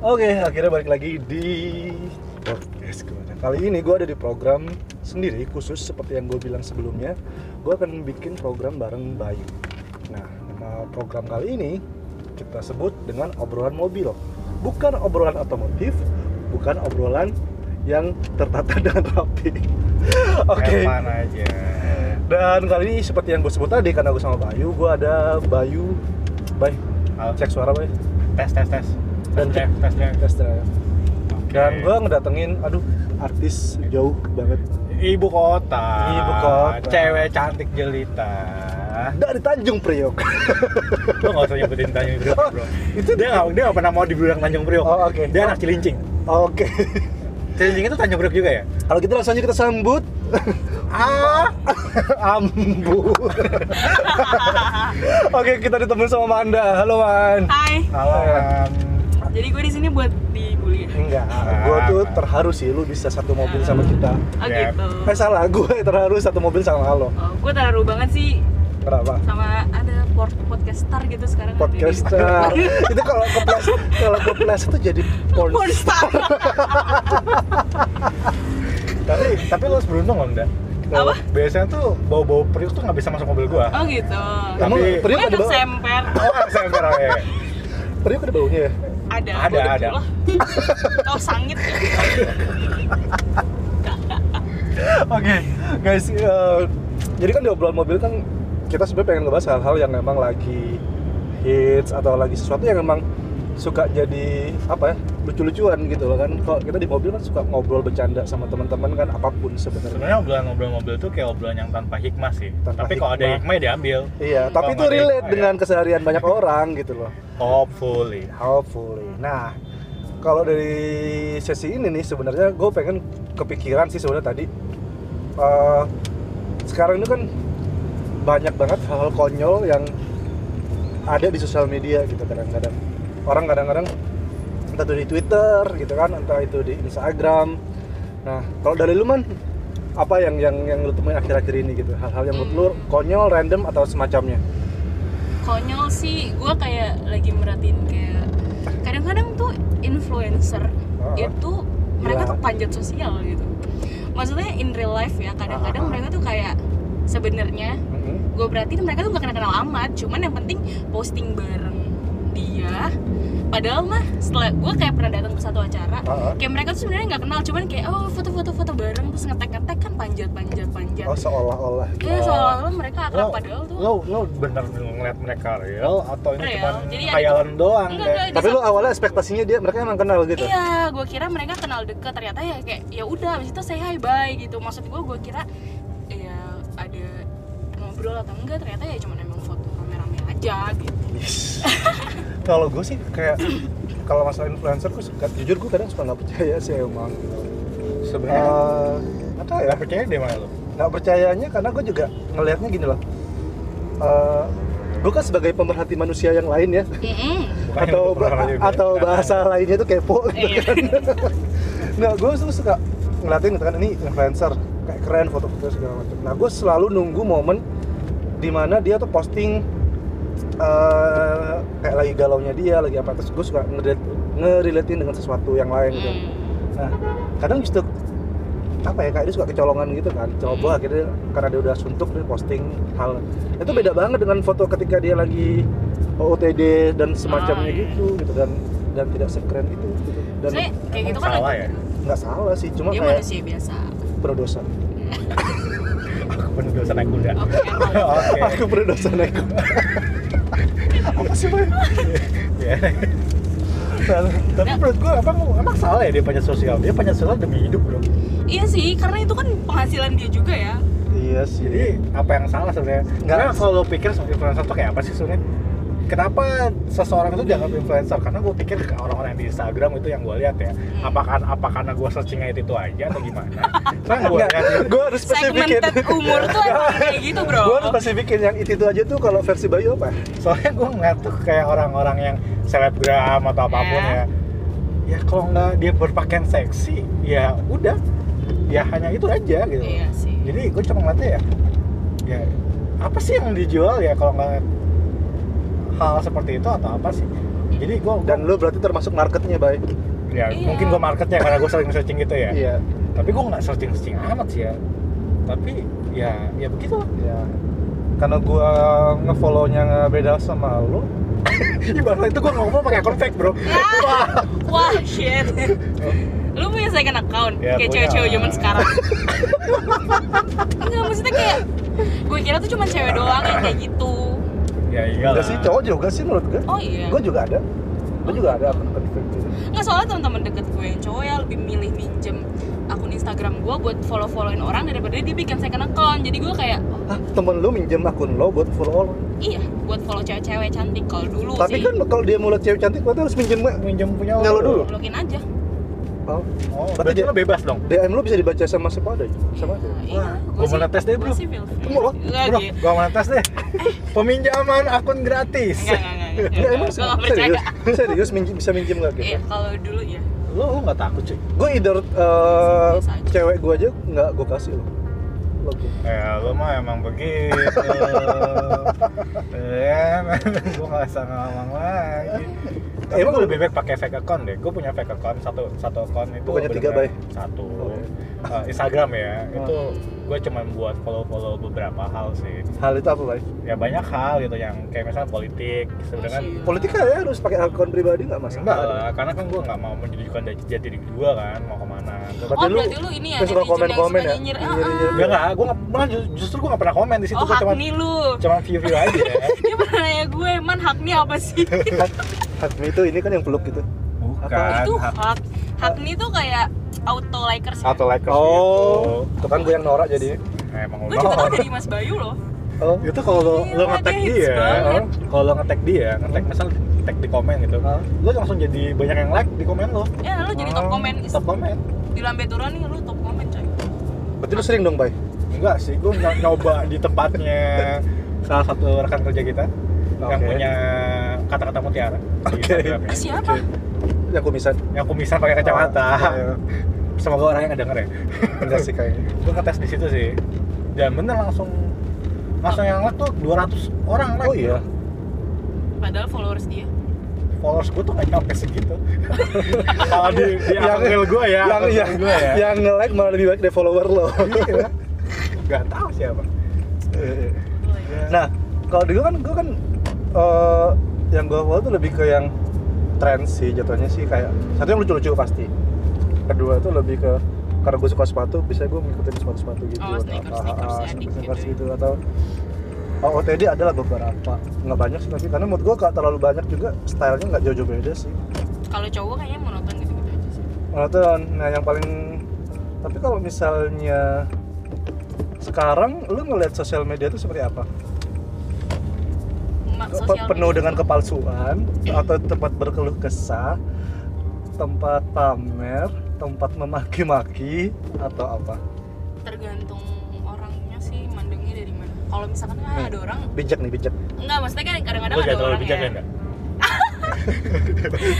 Oke, akhirnya balik lagi di podcast gue. Nah, kali ini gue ada di program sendiri khusus seperti yang gue bilang sebelumnya. Gue akan bikin program bareng Bayu. Nah, nama program kali ini kita sebut dengan obrolan mobil. Bukan obrolan otomotif, bukan obrolan yang tertata dengan rapi. Oke. Aja. Dan kali ini seperti yang gue sebut tadi karena gue sama Bayu, gue ada Bayu. Bay, Halo. cek suara Bay. Tes tes tes. Dan tes cek- tes tes. Tes drive. Oke. Dan gue ngedatengin, aduh, artis jauh banget Ibu kota. Ibu kota. Cewek cantik jelita. dari Tanjung Priok. Lo gak usah nyebutin Tanjung Priok, Oh, bro. itu dia gak, dia gak pernah mau dibilang Tanjung Priok. Oh, oke. Dia anak Cilincing. Oke. Cilincing itu Tanjung Priok juga ya? Kalau gitu langsung aja kita sambut Ah. Ambu. Oke, kita ditemuin sama Manda. Halo, Man. Hai. Halo. Am. Jadi gue di sini buat dibully ya? Enggak, gue tuh terharu sih lu bisa satu mobil sama kita. Oh Yep. gitu. Eh salah, gue terharu satu mobil sama lo. Oh, gue terharu banget sih Kenapa? sama ada port podcaster gitu sekarang. Podcaster. Itu kalau keples kalau keples itu jadi porn. Pornstar. tapi tapi lo beruntung loh, Nda. Apa? Biasanya tuh bau-bau Priok tuh gak bisa masuk mobil gua. Oh gitu. Emang Tapi- Priok Gue ada bau? semper. Oh, saya ya. Priok ada baunya ya? Ada. Ada, gua ada. Kau sangit. Oke, guys, eh, jadi kan di obrolan mobil kan kita sebenarnya pengen ngebahas hal-hal yang memang lagi hits atau lagi sesuatu yang memang suka jadi apa ya lucu-lucuan gitu loh kan. Kalau kita di mobil kan suka ngobrol bercanda sama teman-teman kan apa pun sebenarnya. Sebenarnya obrolan-obrolan mobil tuh kayak obrolan yang tanpa hikmah sih. Tanpa Tapi kalau ada hikmah. ya diambil. Iya, tapi Kalau itu relate hikmah ya. dengan keseharian banyak orang gitu loh. Hopefully. Hopefully. Nah, kalau dari sesi ini nih sebenarnya gue pengen kepikiran sih sebenarnya tadi. Eh, sekarang ini kan banyak banget hal-hal konyol yang ada di sosial media gitu kadang-kadang. Orang kadang-kadang entah itu di Twitter gitu kan, entah itu di Instagram. Nah, kalau dari lu man apa yang yang yang lu temuin akhir-akhir ini gitu? Hal-hal yang menurut lu konyol, random atau semacamnya? Konyol sih, gue kayak lagi merhatiin kayak kadang-kadang tuh influencer Ah. itu mereka Iya. tuh panjat sosial gitu. Maksudnya in real life ya, kadang-kadang ah. mereka tuh kayak sebenarnya Mhm. gue perhatiin mereka tuh gak kenal-kenal amat cuman yang penting posting bareng dia padahal mah setelah gue kayak pernah datang ke satu acara ah. kayak mereka tuh sebenarnya nggak kenal cuman kayak oh foto-foto foto bareng terus ngetek-ngetek kan panjat panjat panjat Oh seolah-olah. Iya seolah-olah mereka akrab padahal tuh lo lo bener ngeliat mereka real atau ini cuma khayalan doang Enggak, enggak. Tapi lu awalnya ekspektasinya dia mereka emang kenal gitu. Iya, gue kira mereka kenal deket ternyata ya kayak ya udah abis itu say hi bye gitu. Maksud gue gue kira ya ada ngobrol atau enggak ternyata ya cuma emang foto rame-rame aja gitu. Yes. kalau gue sih kayak kalau masalah influencer gue suka jujur gue kadang suka nggak percaya sih emang. Sebenarnya Eh, apa ya? nggak percaya deh mana lo? Nggak percayanya karena gue juga ngelihatnya gini loh. Eh, gue kan sebagai pemerhati manusia yang lain ya atau atau bahasa lainnya itu kepo gitu Iya. kan. nah gue tuh suka ngeliatin gitu kan ini influencer kayak keren foto-foto segala macam. Nah gue selalu nunggu momen di mana dia tuh posting eh, kayak lagi galaunya dia lagi apa terus gue suka ngerelate ngerelatein dengan sesuatu yang lain gitu. Mm. Nah kadang justru apa ya kayak dia suka kecolongan gitu kan coba akhirnya karena dia udah suntuk dia posting hal itu beda banget dengan foto ketika dia lagi OOTD dan semacamnya Oh, iya. gitu gitu dan dan tidak sekeren itu gitu. dan Maksudnya kayak gitu kan salah ya? nggak salah sih cuma Dia kayak manusia biasa. berdosa Aku dosa naik kuda. Oke, aku berdosa naik apa sih Pak? Ya. Tapi menurut gue emang emang salah ya dia panjat sosial. Dia panjat sosial demi hidup bro. Iya sih, karena itu kan penghasilan dia juga ya. iya sih Jadi apa yang salah sebenarnya? Nggak. Karena kalau lo pikir influencer tuh kayak apa sih sebenarnya? Kenapa seseorang itu dianggap influencer? Karena gue pikir orang-orang yang di Instagram itu yang gue lihat ya. Apakah apa karena gue searchingnya itu itu aja atau gimana? Karena gue gue harus spesifikin umur tuh kayak gitu bro. gue harus spesifikin yang itu itu aja tuh kalau versi Bayu apa Soalnya gue ngeliat tuh kayak orang-orang yang selebgram atau apa pun Ya. ya. Ya kalau nggak dia berpakaian seksi, ya udah. Ya hanya itu aja gitu. Iya sih. jadi gue cuma ngeliatnya ya ya apa sih yang dijual ya kalau nggak hal seperti itu atau apa sih? Jadi gue Dan lu berarti termasuk marketnya, Bay. ya Iya. mungkin gue marketnya karena gue sering searching gitu ya. Iya. tapi gue nggak searching searching amat sih ya. Tapi ya ya begitu. Iya. Karena gua ngefollow-nya nggak beda sama lu. ibarat itu gue ngomong pakai akun fake bro. Ah, wah. Shit. Lu punya second account Ya, kayak cewek-cewek zaman sekarang. Enggak maksudnya kayak gue kira tuh cuma cewek doang yang kayak gitu ya iya Enggak sih, cowok juga sih menurut gue. oh iya Gue juga ada. Gue juga ada akun akun gitu. nggak soalnya teman-teman deket gue yang cowok ya lebih milih minjem akun Instagram gue buat follow-followin orang daripada dia bikin second account jadi gue kayak oh, Hah, temen lu minjem akun lo buat follow orang. iya buat follow cewek-cewek cantik kalau dulu Tapi sih kan kalau dia mau lihat cewek cantik, berarti harus minjem minjem punya lo dulu. login aja Oh, oh Berarti berarti dia- lo bebas dong DM lu bisa dibaca sama siapa aja? Sama aja. iya gua mau ngetes deh, bro. Tunggu lo. Bro gue mau tes deh peminjaman akun gratis Enggak, enggak, enggak, enggak. Enggak, emang serius? Serius minjem, bisa minjem nggak gitu? Iya, kalau dulu ya. lo lo nggak takut cuy Gue either uh, aja. cewek gue aja nggak gue kasih lo. Lo. Ya, lo mah emang begitu. ya, gue nggak usah ngomong lagi. Tapi Emang lebih baik pakai fake account deh. Gue punya fake account satu satu account itu. Bukannya tiga, Bay? Satu. Oke. Uh, Instagram ya. Oh. Itu gue cuma buat follow follow beberapa hal sih. Hal itu apa, Bay? Ya banyak hal gitu yang kayak misalnya politik. Sebenarnya kan Iya. Politika ya harus pakai akun pribadi nggak masalah. enggak lah, karena kan gue nggak mau menjadikan jati diri gue kan mau ke mana. Gua- Berarti oh, lu- berarti lu ini ya suka komen-komen yang ya? nyinyir. Enggak enggak, gue nggak malah ju- justru gue nggak pernah komen di situ. Oh, gue cuma lu. cuma view view aja. Dia pernah nanya gue, "Man, Hakni apa sih?" Hakmi itu ini kan yang peluk gitu. Bukan. itu hak- hak. Hakni tuh kayak auto likers. atau like Oh, itu kan gue yang norak jadi. emang Gue udah juga tau dari Mas Bayu loh. Oh, itu kalau lo, lo Gila, ngetek dia banget. kalau lo ngetek dia ngetek misal tag di komen gitu Hah? lo langsung jadi banyak yang like di komen lo Ya, lu jadi top Oh, komen. top komen Di lambe turun nih lu top komen, coy. berarti lu sering dong, Bay? enggak sih gue nyoba di tempatnya salah satu rekan kerja kita yang Oke. punya kata-kata mutiara Oke. Instagramnya. Siapa? Yang kumisan. yang kumisan pakai kacamata Oh, iya. semoga orang yang denger ya Enggak sih kayaknya. gue ngetes di situ sih dan bener langsung langsung yang like tuh 200 orang like Oh iya. Padahal followers dia. followers gue tuh gak nyampe segitu kalau di, di Yang- akun gue ya yang yang, gue ya yang nge-like malah lebih baik dari follower lo. Iya. Gak tahu siapa. nah, kalau di gue kan gue kan eh, yang gue follow tuh lebih ke yang tren sih jatuhnya sih kayak satu yang lucu-lucu pasti. Kedua tuh lebih ke karena gue suka sepatu, bisa gue ngikutin sepatu-sepatu gitu. Oh, atau sneakers, apa- sneakers, ah, ya, dikit sneakers gitu gitu atau Oh, OTD adalah beberapa, nggak banyak sih tapi karena menurut gue nggak terlalu banyak juga stylenya nggak jauh-jauh beda sih. Kalau cowok kayaknya monoton gitu-gitu aja sih. Monoton. Nah, yang paling tapi kalau misalnya sekarang lu ngeliat sosial media itu seperti apa? Sosial penuh media. dengan kepalsuan atau tempat berkeluh kesah, tempat pamer, tempat memaki-maki atau apa? tergantung orangnya sih mandangnya dari mana. Kalau misalkan kan Hmm. ada orang Bijak nih, bijak. enggak maksudnya kan kadang-kadang ada orang bijak ya. ya enggak?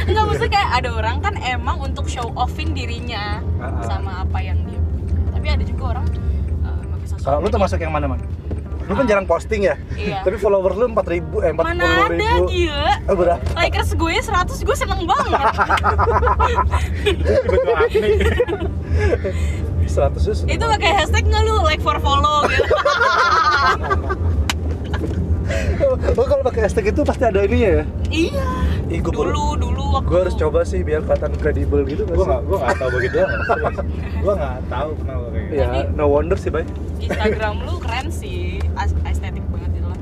Enggak maksudnya kayak ada orang kan emang untuk show offin dirinya Ah, ah. sama apa yang dia punya. Tapi ada juga orang uh, Kalau lu termasuk yang mana, Man? Lu kan jarang posting ya? Iya. Tapi follower lu 4000 eh 40 Mana ada ribu. gila. Eh, berapa? Likers gue 100 gue seneng banget. Agni. 100 terus. Itu pakai hashtag nggak lu like for follow gitu. Oh, kalau pakai hashtag itu pasti ada ininya ya? iya. Ih, gua baru- Dulu dulu waktu Gue harus coba sih biar kelihatan kredibel gitu nggak Gue sih? gak, gue gak tau begitu. Gue gak tau kenapa kayak gitu. Ya, Tapi- no wonder sih, Bay. Instagram lu keren sih. Estetik banget itu lah.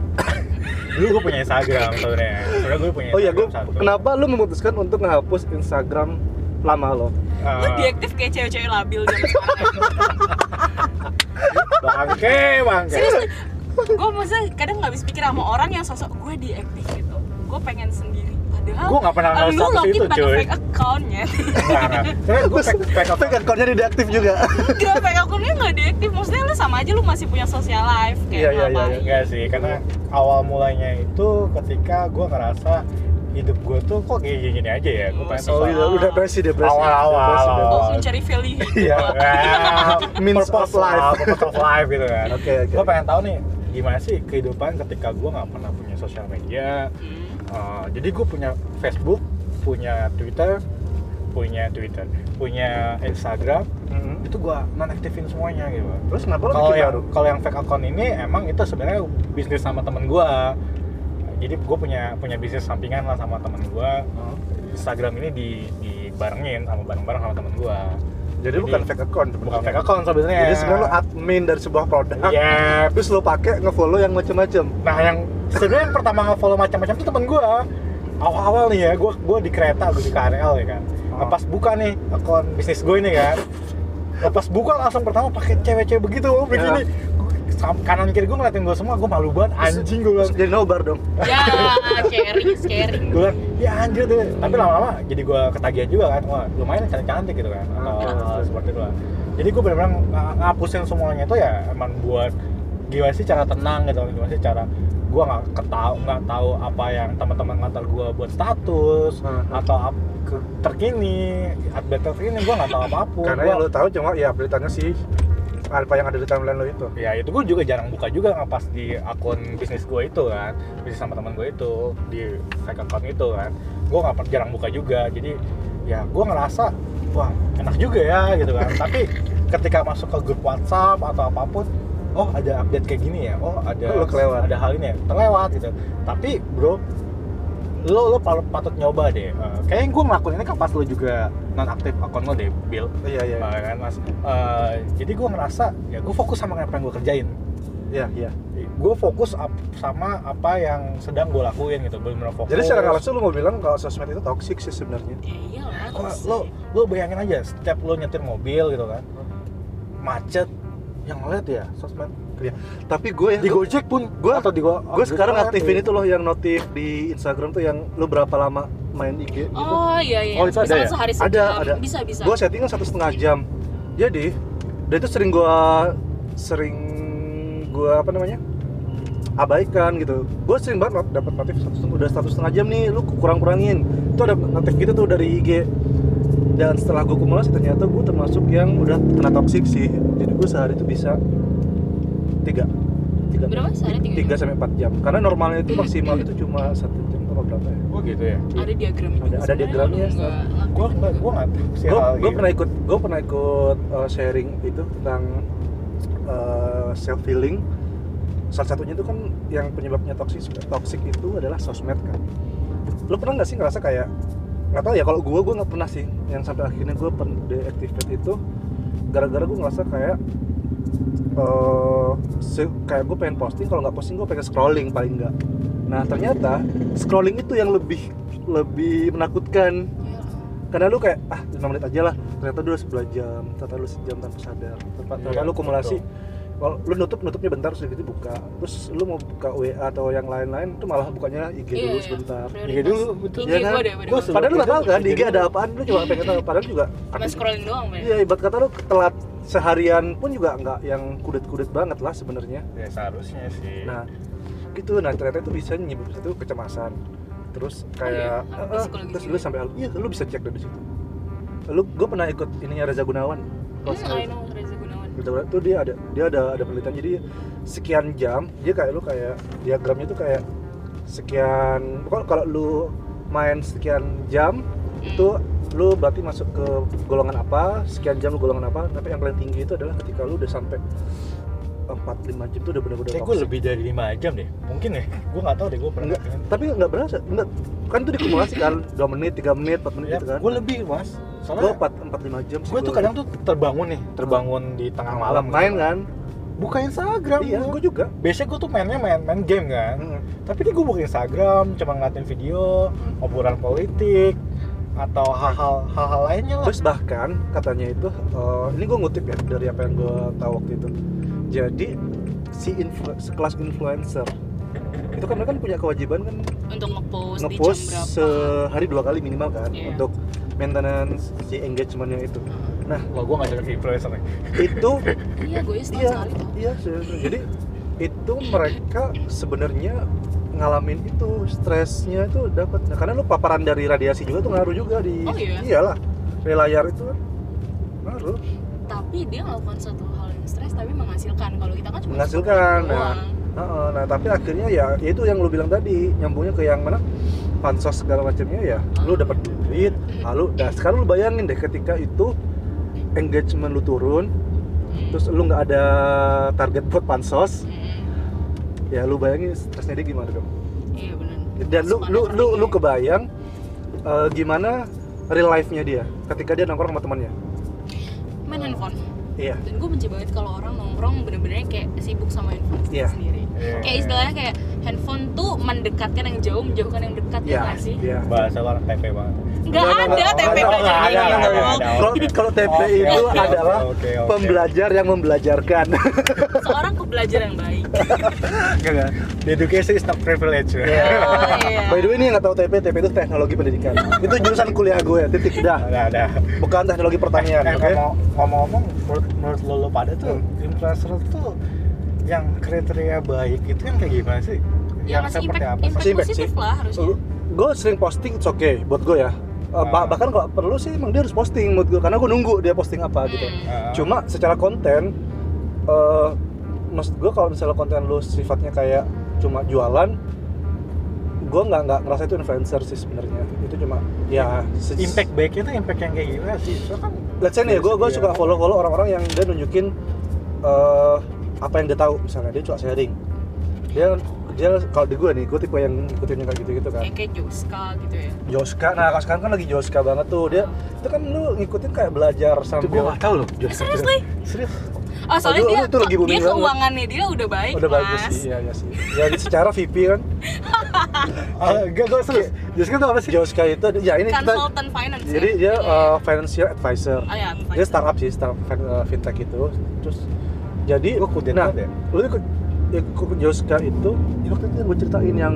Dulu gue punya Instagram sebenarnya. Sebenarnya gue punya Oh iya, gue kenapa lu memutuskan untuk ngehapus Instagram lama lo? Eh, Lu diaktif kayak cewek-cewek labil zaman sekarang. bangke, bangke. Serius gue maksudnya kadang nggak habis pikir sama orang yang sosok gue diaktif gitu. Gue pengen sendiri. Padahal Gua nggak pernah lu nge-status login itu, pakai cuy. fake accountnya. Enggak, enggak. Sebenarnya gue fake, fake Fake account-nya dideaktif juga. Gak fake accountnya nggak diaktif. Maksudnya lu sama aja lu masih punya social life kayak Iya, iya, iya. Enggak sih, karena awal mulanya itu ketika gue ngerasa hidup gue tuh kok kayak gini aja ya. Gue pengen Oh, udah, udah depresi, depresi. Awal-awal. Depresi, depresi. Oh mencari value hidup. Iya. Ya, Means purpose of life. purpose of life gitu kan. Oke, oke. Gue pengen tahu nih gimana sih kehidupan ketika gue nggak pernah punya sosial media. Hmm. Uh, jadi gue punya Facebook, punya Twitter punya Twitter punya Instagram Mhm. itu gue nonaktifin semuanya gitu. Terus kenapa lo kalau yang kalau yang fake account ini emang itu sebenarnya bisnis sama temen gue jadi gue punya punya bisnis sampingan lah sama temen gue Instagram ini di dibarengin sama bareng-bareng sama temen gue jadi, bukan fake account bukan sebenarnya. fake account sebenarnya. Jadi sebenarnya lo admin dari sebuah produk Iya. terus lo pakai ngefollow yang macem-macem. Nah yang sebenarnya yang pertama nge-follow macam-macam tuh temen gue awal-awal nih ya gue gue di kereta gue di KRL ya kan. Oh. pas buka nih akun bisnis gue ini kan. Pas buka langsung pertama pakai cewek-cewek begitu begini. Sam- kanan kiri gue ngeliatin gue semua gue malu banget anjing gue terus jadi nobar dong. Ya sharing sharing. Gue bilang ya anjir deh tapi lama-lama jadi gue ketagihan juga kan wah lumayan cantik-cantik gitu kan atau hal seperti itu lah. Jadi gue benar-benar ng- ngapusin semuanya itu ya emang buat gimana sih cara tenang gitu gimana sih cara gue nggak ketahu nggak tahu apa yang teman-teman ngantar gue buat status Ah. atau ap- ke- terkini update terkini gue nggak tahu apa pun. Karena Gua- yang lo tahu cuma ya beritanya sih apa yang ada di timeline lo itu. Ya itu gue juga jarang buka juga ngepas di akun bisnis gue itu kan bisnis sama teman gue itu di fake account itu kan. Gue nggak jarang buka juga jadi ya gue ngerasa wah enak juga ya gitu kan. Tapi ketika masuk ke grup WhatsApp atau apa pun oh ada update kayak gini ya? Oh ada Lo kelewat. ada hal ini ya? Terlewat gitu. Tapi bro lo lo patut nyoba deh. Eh, kayaknya gue ngelakuin ini kan pas lo juga non aktif akun lo deh Bill. Iya iya. Uh, kan mas? Uh, jadi gue ngerasa ya gue fokus sama apa yang gue kerjain. Iya iya. Gue fokus ap- sama apa yang sedang gue lakuin gitu. Benar fokus jadi secara langsung lo mau bilang kalau sosmed itu toxic sih sebenarnya? Ya Wah, toxic. lo lo bayangin aja setiap lo nyetir mobil gitu kan macet yang ngeliat ya sosmed. Iya. tapi gue ya di Gojek pun Gua- atau di Go gue sekarang Gojek aktifin kan, itu loh yang notif di Instagram tuh yang lo berapa lama main IG gitu. Oh iya iya. Oh, itu ada ya? sehari ada sejam. ada. Bisa bisa. Gue settingnya satu setengah jam. Jadi dan itu sering gue sering gue apa namanya abaikan gitu. Gue sering banget dapat notif satu setengah- udah satu setengah jam nih lu kurang kurangin itu ada notif gitu tuh dari IG dan setelah gue kumulasi ternyata gue termasuk yang udah kena toxic sih gue sehari itu bisa tiga. Tiga Berapa? Sehari tiga tiga sampai empat jam. Karena normalnya itu maksimal itu cuma satu jam apa berapa ya? Oh gitu ya? Ada diagramnya Ada- ada diagramnya, gue gue gue pernah ikut gue pernah ikut uh, sharing itu tentang self healing salah satunya itu kan yang penyebabnya toxic toxic itu adalah sosmed kan. Lo pernah nggak sih ngerasa kayak nggak tahu ya kalau gue gue nggak pernah sih. Yang sampai akhirnya gue deactivate itu gara-gara gue ngerasa kayak eh se- kayak gue pengen posting kalau nggak posting gue pengen scrolling paling nggak. Nah ternyata scrolling itu yang lebih lebih menakutkan. Karena lu kayak ah 5 menit aja lah ternyata lu udah sebelah jam ternyata lu sejam tanpa sadar ternyata, ternyata lu kumulasi kalau lu nutup nutupnya bentar terus gitu buka. Terus lu mau buka WA atau yang lain-lain itu malah bukanya IG Iya, dulu iya. sebentar. Prioritas. IG dulu, betul. IG Iya kan? deh Gua padahal lu tahu kan di IG ada apaan? Lu cuma pengen tahu. Padahal juga cuma scrolling doang iya ibarat kata lu telat seharian pun juga nggak yang kudet-kudet banget lah sebenarnya. Ya seharusnya sih. Nah gitu. Nah ternyata itu bisa nyebut itu kecemasan. Terus kayak iya? Ada eh, psikologi terus juga. lu sampai iya lu bisa cek dari situ. Lu gue pernah ikut ininya Reza Gunawan. Kalau hmm, sekali- I know Reza Gunawan Reza Gunawan tuh dia ada dia ada ada penelitian. Jadi sekian jam dia kayak lu kayak diagramnya tuh kayak sekian pokoknya kalau lu main sekian jam Hmm. itu lu berarti masuk ke golongan apa sekian jam lu golongan apa tapi yang paling tinggi itu adalah ketika lu udah sampai 4-5 jam itu udah bener-bener kayak gue lebih dari 5 jam deh. Mungkin ya. Gue nggak tahu deh gue pernah Enggak, ngelakuin. tapi nggak berasa. Enggak kan itu dikumulasi kan. 2 menit 3 menit 4 menit ya, gitu kan. gue lebih mas soalnya 4 4 5 jam sih gue tuh kadang tuh terbangun nih terbangun di tengah malam gitu. main kan buka Instagram iya gua. gue juga biasanya gue tuh mainnya main main game kan Mm. tapi ini gue buka Instagram cuma ngeliatin video obrolan politik atau hal-hal hal-hal lainnya lah terus bahkan katanya itu eh, ini gue ngutip ya dari apa yang gue tahu waktu itu jadi si influ sekelas influencer itu kan mereka kan punya kewajiban kan untuk ngepost, ngepost di jam berapa sehari dua kali minimal kan Iya. untuk maintenance si engagementnya itu. Nah wah gue nggak jadi influencer itu iya gue iya iya jadi itu mereka sebenarnya ngalamin itu stresnya itu dapat nah, karena lu paparan dari radiasi juga tuh ngaruh juga di Oh, iya? iyalah dari layar itu kan ngaruh. Tapi dia melakukan satu hal yang stres tapi menghasilkan. Kalau kita kan cuma menghasilkan nah. Heeh, nah tapi akhirnya ya ya itu yang lu bilang tadi nyambungnya ke yang mana? Pansos segala macamnya ya lu dapat duit. Lalu dah sekarang lu bayangin deh ketika itu engagement lu turun terus lu nggak ada target buat pansos Mm, ya lu bayangin stresnya dia gimana dong? Iya benar dan lu lu lu lu kebayang eh, gimana real life-nya dia ketika dia nongkrong sama temannya? Main handphone. Iya. Dan gue benci banget kalau orang nongkrong bener-bener kayak sibuk sama handphone Iya. sendiri. Iya. kayak istilahnya kayak handphone tuh mendekatkan yang jauh menjauhkan yang dekat ya iya sih? iya. Bahasa orang TP banget nggak ada nggak, TP nggak, belajar nggak, kayak nggak, gitu. nggak. kalau kalau TP Oke, itu oke, adalah oke, oke. pembelajar yang membelajarkan seorang pembelajar yang baik enggak enggak The education is not privilege oh, iya. By the way ini yang nggak tahu TP, TP itu teknologi pendidikan. itu jurusan kuliah gue, titik dah. Bukan teknologi pertanian, eh, oke? ngomong- ngomong-ngomong menurut, menurut lo, lo pada tuh Hmm. influencer tuh yang kriteria baik itu yang kayak gimana sih ya yang seperti impact, apa impact positif sih. lah harusnya Gue sering posting, it's okay buat gue ya. Eh, bah- Ah. bahkan kalau perlu sih emang dia harus posting menurut gue, karena gue nunggu dia posting apa gitu. Ah. Cuma secara konten, eh maksud gue kalau misalnya konten lu sifatnya kayak cuma jualan, gue nggak nggak ngerasa itu influencer sih sebenarnya. Itu cuma ya impact baiknya tuh impact yang kayak gimana sih so kan let's say nih gue gue Iya. suka follow follow orang-orang yang dia nunjukin eh, apa yang dia tahu misalnya dia suka sharing dia dia kalau di gue nih gue tipe yang ngikutin yang kayak gitu gitu kan. Kayak kayak Joska gitu ya? Joska nah kalau sekarang kan lagi Joska banget tuh. Dia itu kan lu ngikutin kayak belajar sambil gue gak tau loh. Seriously? Serius? Oh soalnya Aduh, dia itu lagi dia keuangannya dia udah baik udah bagus mas. sih iya iya sih. Ya secara VP kan. Ah, gak gue serius. Joska. Tuh apa sih? Joska itu ya ini kita consultant finance ya? jadi dia Iya. uh, financial advisor. Oh ya dia startup sih startup uh, fintech itu. Terus jadi Gua kudet nah banget ya. lu ikut ikut Joska itu ya waktu itu gue ceritain yang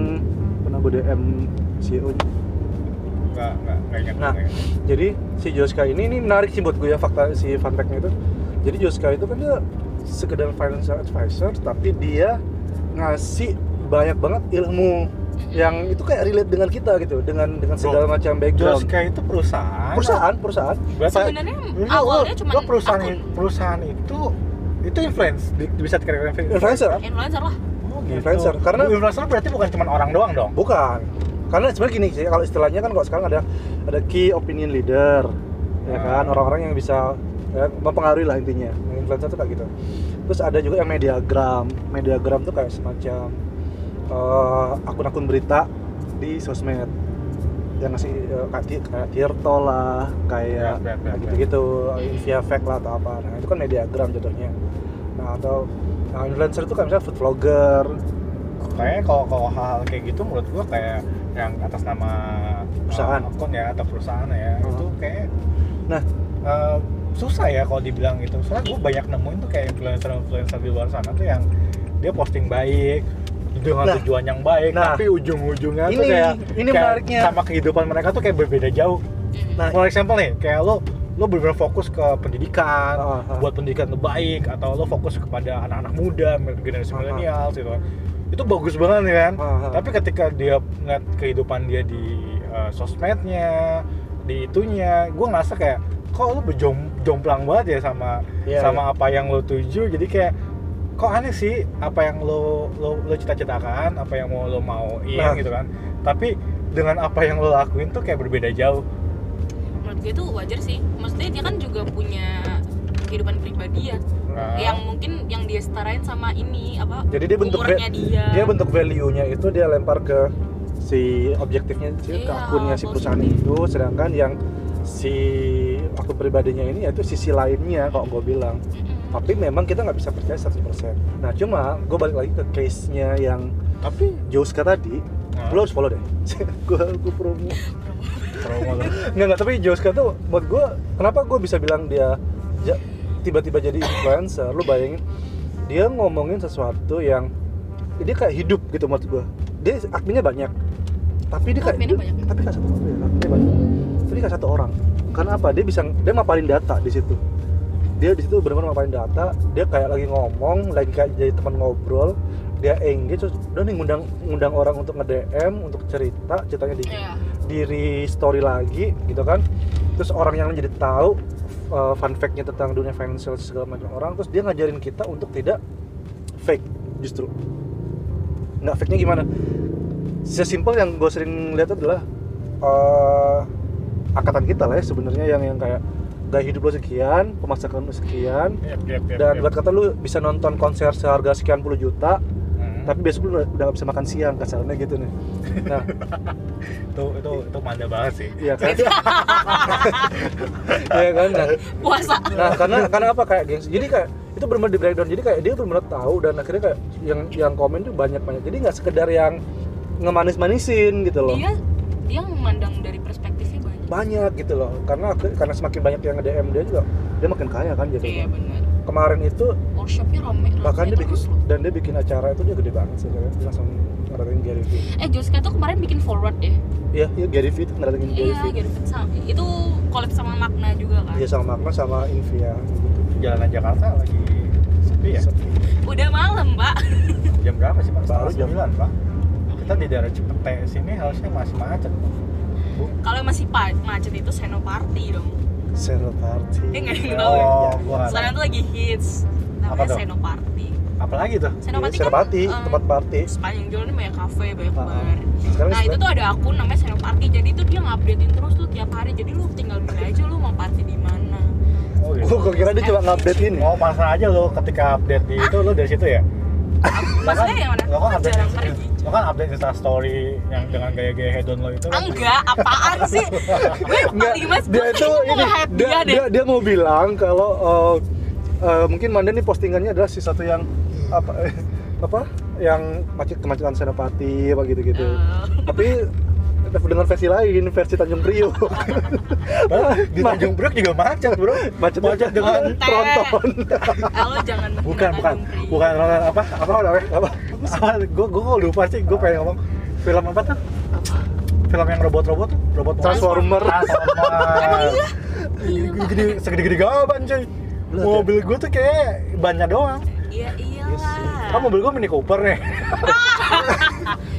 pernah gue DM CEO nya. Gak, gak, gak ingat Nah. jadi si Joska ini ini menarik sih buat gue ya fakta si fun fact-nya itu. Jadi Joska itu kan dia sekedar financial advisor tapi dia ngasih banyak banget ilmu yang itu kayak relate dengan kita gitu dengan dengan segala Bro, macam background. Joska itu perusahaan. Perusahaan perusahaan. Berarti sebenarnya awalnya cuma perusahaan akun. perusahaan itu itu influence di- bisa dikatakan influencer influencer lah Oh, gitu. Influencer, karena- influencer berarti bukan cuma orang doang dong Bukan. Karena sebenarnya gini sih, kalau istilahnya kan kalau sekarang ada ada key opinion leader, ya kan, Ah. orang-orang yang bisa ya, mempengaruhi lah intinya. Influencer tuh kayak gitu. Terus ada juga yang mediagram. Mediagram tuh kayak semacam eh, akun-akun berita di sosmed yang ngasih eh, kayak, Ti- kayak Tirto lah, kayak Bet, bet, bet, gitu-gitu, via fake lah atau apa. Nah itu kan mediagram jatuhnya. Nah atau nah, influencer itu kan misalnya food vlogger, kayaknya kalau kalau hal-hal kayak gitu menurut gua kayak yang atas nama Perusahaan. uh, akun ya atau perusahaan ya Hmm. itu kayak Nah. uh, susah ya kalau dibilang gitu soalnya gue banyak nemuin tuh kayak influencer-influencer di luar sana tuh yang dia posting baik dengan Nah. tujuan yang baik Nah. tapi ujung-ujungnya tuh Ini- kayak ini kayak menariknya. sama kehidupan mereka tuh kayak berbeda jauh. Nah, for example nih kayak lo lo benar fokus ke pendidikan Ah, ah. buat pendidikan terbaik atau lo fokus kepada anak-anak muda generasi Ah, ah. milenial gitu itu bagus banget kan Ah, ah. tapi ketika dia ngeliat kehidupan dia di uh, sosmednya di itunya gue ngerasa kayak kok lo berjom jomplang banget ya sama Iya, sama apa yang lo tuju jadi kayak kok aneh sih apa yang lo lo, lo cita-citakan apa yang mau lo mauin Nah. gitu kan tapi dengan apa yang lo lakuin tuh kayak berbeda jauh menurut gue itu wajar sih maksudnya dia kan juga punya kehidupan pribadi ya Nah. yang mungkin yang dia setarain sama ini apa Jadi dia bentuk dia dia bentuk value-nya itu dia lempar ke si objektifnya si ke Iya, akunnya si perusahaan positif. itu sedangkan yang si akun pribadinya ini yaitu sisi lainnya kalau gue bilang Mm-mm. Tapi memang kita nggak bisa percaya 100% nah cuma gue balik lagi ke case nya yang tapi Joska tadi Nah. lo harus follow deh. Gue gue promo. Promo lo nggak nggak tapi Joska tuh buat gue kenapa gue bisa bilang dia ja- tiba-tiba jadi influencer? Lu bayangin dia ngomongin sesuatu yang dia kayak hidup gitu menurut gue dia adminnya banyak. Tapi dia kayak Adminnya banyak. tapi kayak satu orang. Ya, adminnya banyak. Tapi kayak satu orang. Karena apa? Dia bisa dia maparin data di situ dia di situ benar-benar maparin data dia kayak lagi ngomong lagi kayak jadi teman ngobrol dia engage terus udah nih ngundang ngundang orang untuk nge DM untuk cerita ceritanya di Iya. diri story lagi gitu kan. Terus orang yang jadi tahu uh, fun fact-nya tentang dunia financial segala macam orang terus dia ngajarin kita untuk tidak fake justru. Nggak fake nya gimana? Sesimpel yang gue sering lihat adalah eh, angkatan kita lah ya sebenarnya yang yang kayak gaya hidup lo sekian pemasakan lo sekian Yep, yep, yep, dan yep. buat kata lu bisa nonton konser seharga sekian puluh juta Hmm. tapi besok lu udah nggak bisa makan siang kasarnya gitu nih. Nah. Itu itu itu manda banget sih. Iya kan? Iya kan? Nah, puasa. Nah karena karena apa? Kayak gengsi jadi kayak itu benar di breakdown. Jadi kayak dia benar tahu dan akhirnya kayak yang yang komen tuh banyak banyak jadi nggak sekedar yang ngemanis manisin gitu loh. Dia dia memandang dari perspektifnya banyak gitu loh. Karena karena semakin banyak yang nge DM dia juga dia makin kaya kan jadi iya benar. Kemarin itu workshopnya rame bahkan dia bikin terus loh. dan dia bikin acara itu dia gede banget sih dia langsung ngedatengin Gary Vee. Eh Joska tuh kemarin bikin forward ya iya iya Gary Vee itu ngedatengin Gary iya Vee. Gary Vee sama itu collab sama Magna juga kan? Iya sama Magna sama Invia. Gitu. jalanan Jakarta lagi sepi ya? Sepi. udah malam pak. Jam berapa sih pak? Baru jam- sembilan pak. Kita di daerah Cipete sini harusnya masih macet. Kalau masih macet itu Senoparty dong Zero Party. Eh, nggak yang tahu ya? oh nggak sekarang tuh lagi hits Apa namanya tuh? Senoparty apalagi tuh Senopati Iya, Senopati, kan eh, tempat party. sepanjang jalan ini banyak kafe, banyak Ah, bar. Sekarang Nah itu tuh ada akun namanya Senopati, jadi tuh dia ngupdatein terus tuh tiap hari. Jadi lu tinggal milih aja lu mau party di mana. oh gitu gua kira dia cuma ngupdate ini. oh pasrah aja lo ketika update di itu lo dari situ ya Maksudnya yang mana? lo kan update jarang pergi. lo kan update Insta story yang dengan gaya-gaya hedon lo itu Enggak, apaan sih? Gue paling mas, dia itu ini dia, dia, dia mau bilang kalau uh, uh, mungkin Manda nih postingannya adalah si satu yang apa eh, apa yang macet kemacetan Senopati apa gitu-gitu. Eh. Tapi dengan versi lain, versi Tanjung Priok. Di Tanjung Priok juga macet bro. Macet macet. Dengan tronton. Lo jangan bukan bukan. Bukan apa apa namanya apa apa gue gue lupa sih gue pengen ngomong. Film apa tuh? Film yang robot-robot tuh? Robot Transformer. Transformer. Iya, Pak. gede segede-gede gaban cuy. Mobil gue tuh kayak bannya doang. Iya kan mobil gue Mini Cooper nih?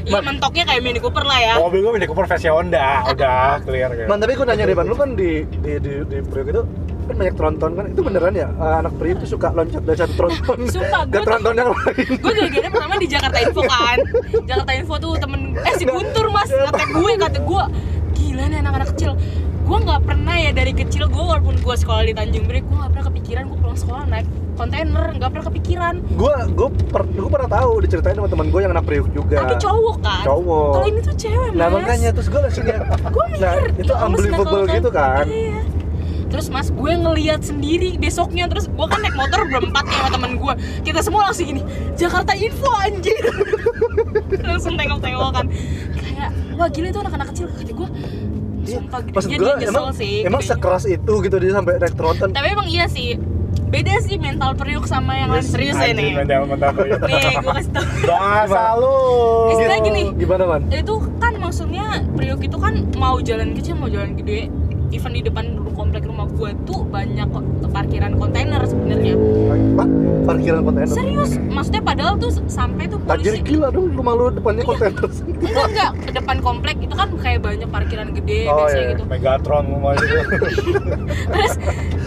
Iya mentoknya kayak Mini Cooper lah ya. mobil gue Mini Cooper versi Honda. Udah clear gitu Man, tapi gue nanya deh, lu kan di di di, di Priok itu kan banyak tronton kan? Itu beneran ya uh, anak Priok itu suka loncat dari satu tronton Sumpah, ke gua tuh- tronton yang lain. gue gara-gara pertama di Jakarta Info kan. Jakarta Info tuh temen eh si Guntur mas. Kata gue kata gue gila nih anak-anak kecil gue nggak pernah ya dari kecil gue walaupun gue sekolah di Tanjung Priok gue nggak pernah kepikiran gue pulang sekolah naik kontainer nggak pernah kepikiran. Gue gue per, gue pernah tahu diceritain sama teman gue yang anak Priok juga. Tapi cowok kan? Cowok. kalau ini tuh cewek mas. nah makanya terus gue langsung ya gue mikir nah itu ya unbelievable senakal gitu kan? Iya terus mas gue ngeliat sendiri besoknya. Terus gue kan naik motor berempat nih sama temen gue kita semua langsung gini Jakarta Info anjir langsung tengok-tengok kan. Kayak wah gila itu anak-anak kecil. Kata gue sumpah Iya, maksud gedenya gue dia nyesel emang sih. emang gedenya. sekeras itu gitu dia sampai naik tronton tapi emang iya sih. Beda sih mental periuk sama yang lain. Yes, serius ya nih. mental mental nih gue kasih tau. Bahasa lu Istilah gini. gimana man itu kan maksudnya Priok itu kan mau jalan kecil mau jalan gede. Even di depan komplek rumah gua tuh banyak kok parkiran kontainer sebenarnya. Pak, parkiran kontainer? Serius? Maksudnya padahal tuh sampai tuh Tajir polisi gila dong rumah lu depannya kontainer. Enggak enggak. Ke depan komplek itu kan kayak banyak parkiran gede Oh, biasa iya. gitu. Megatron semua itu. Terus?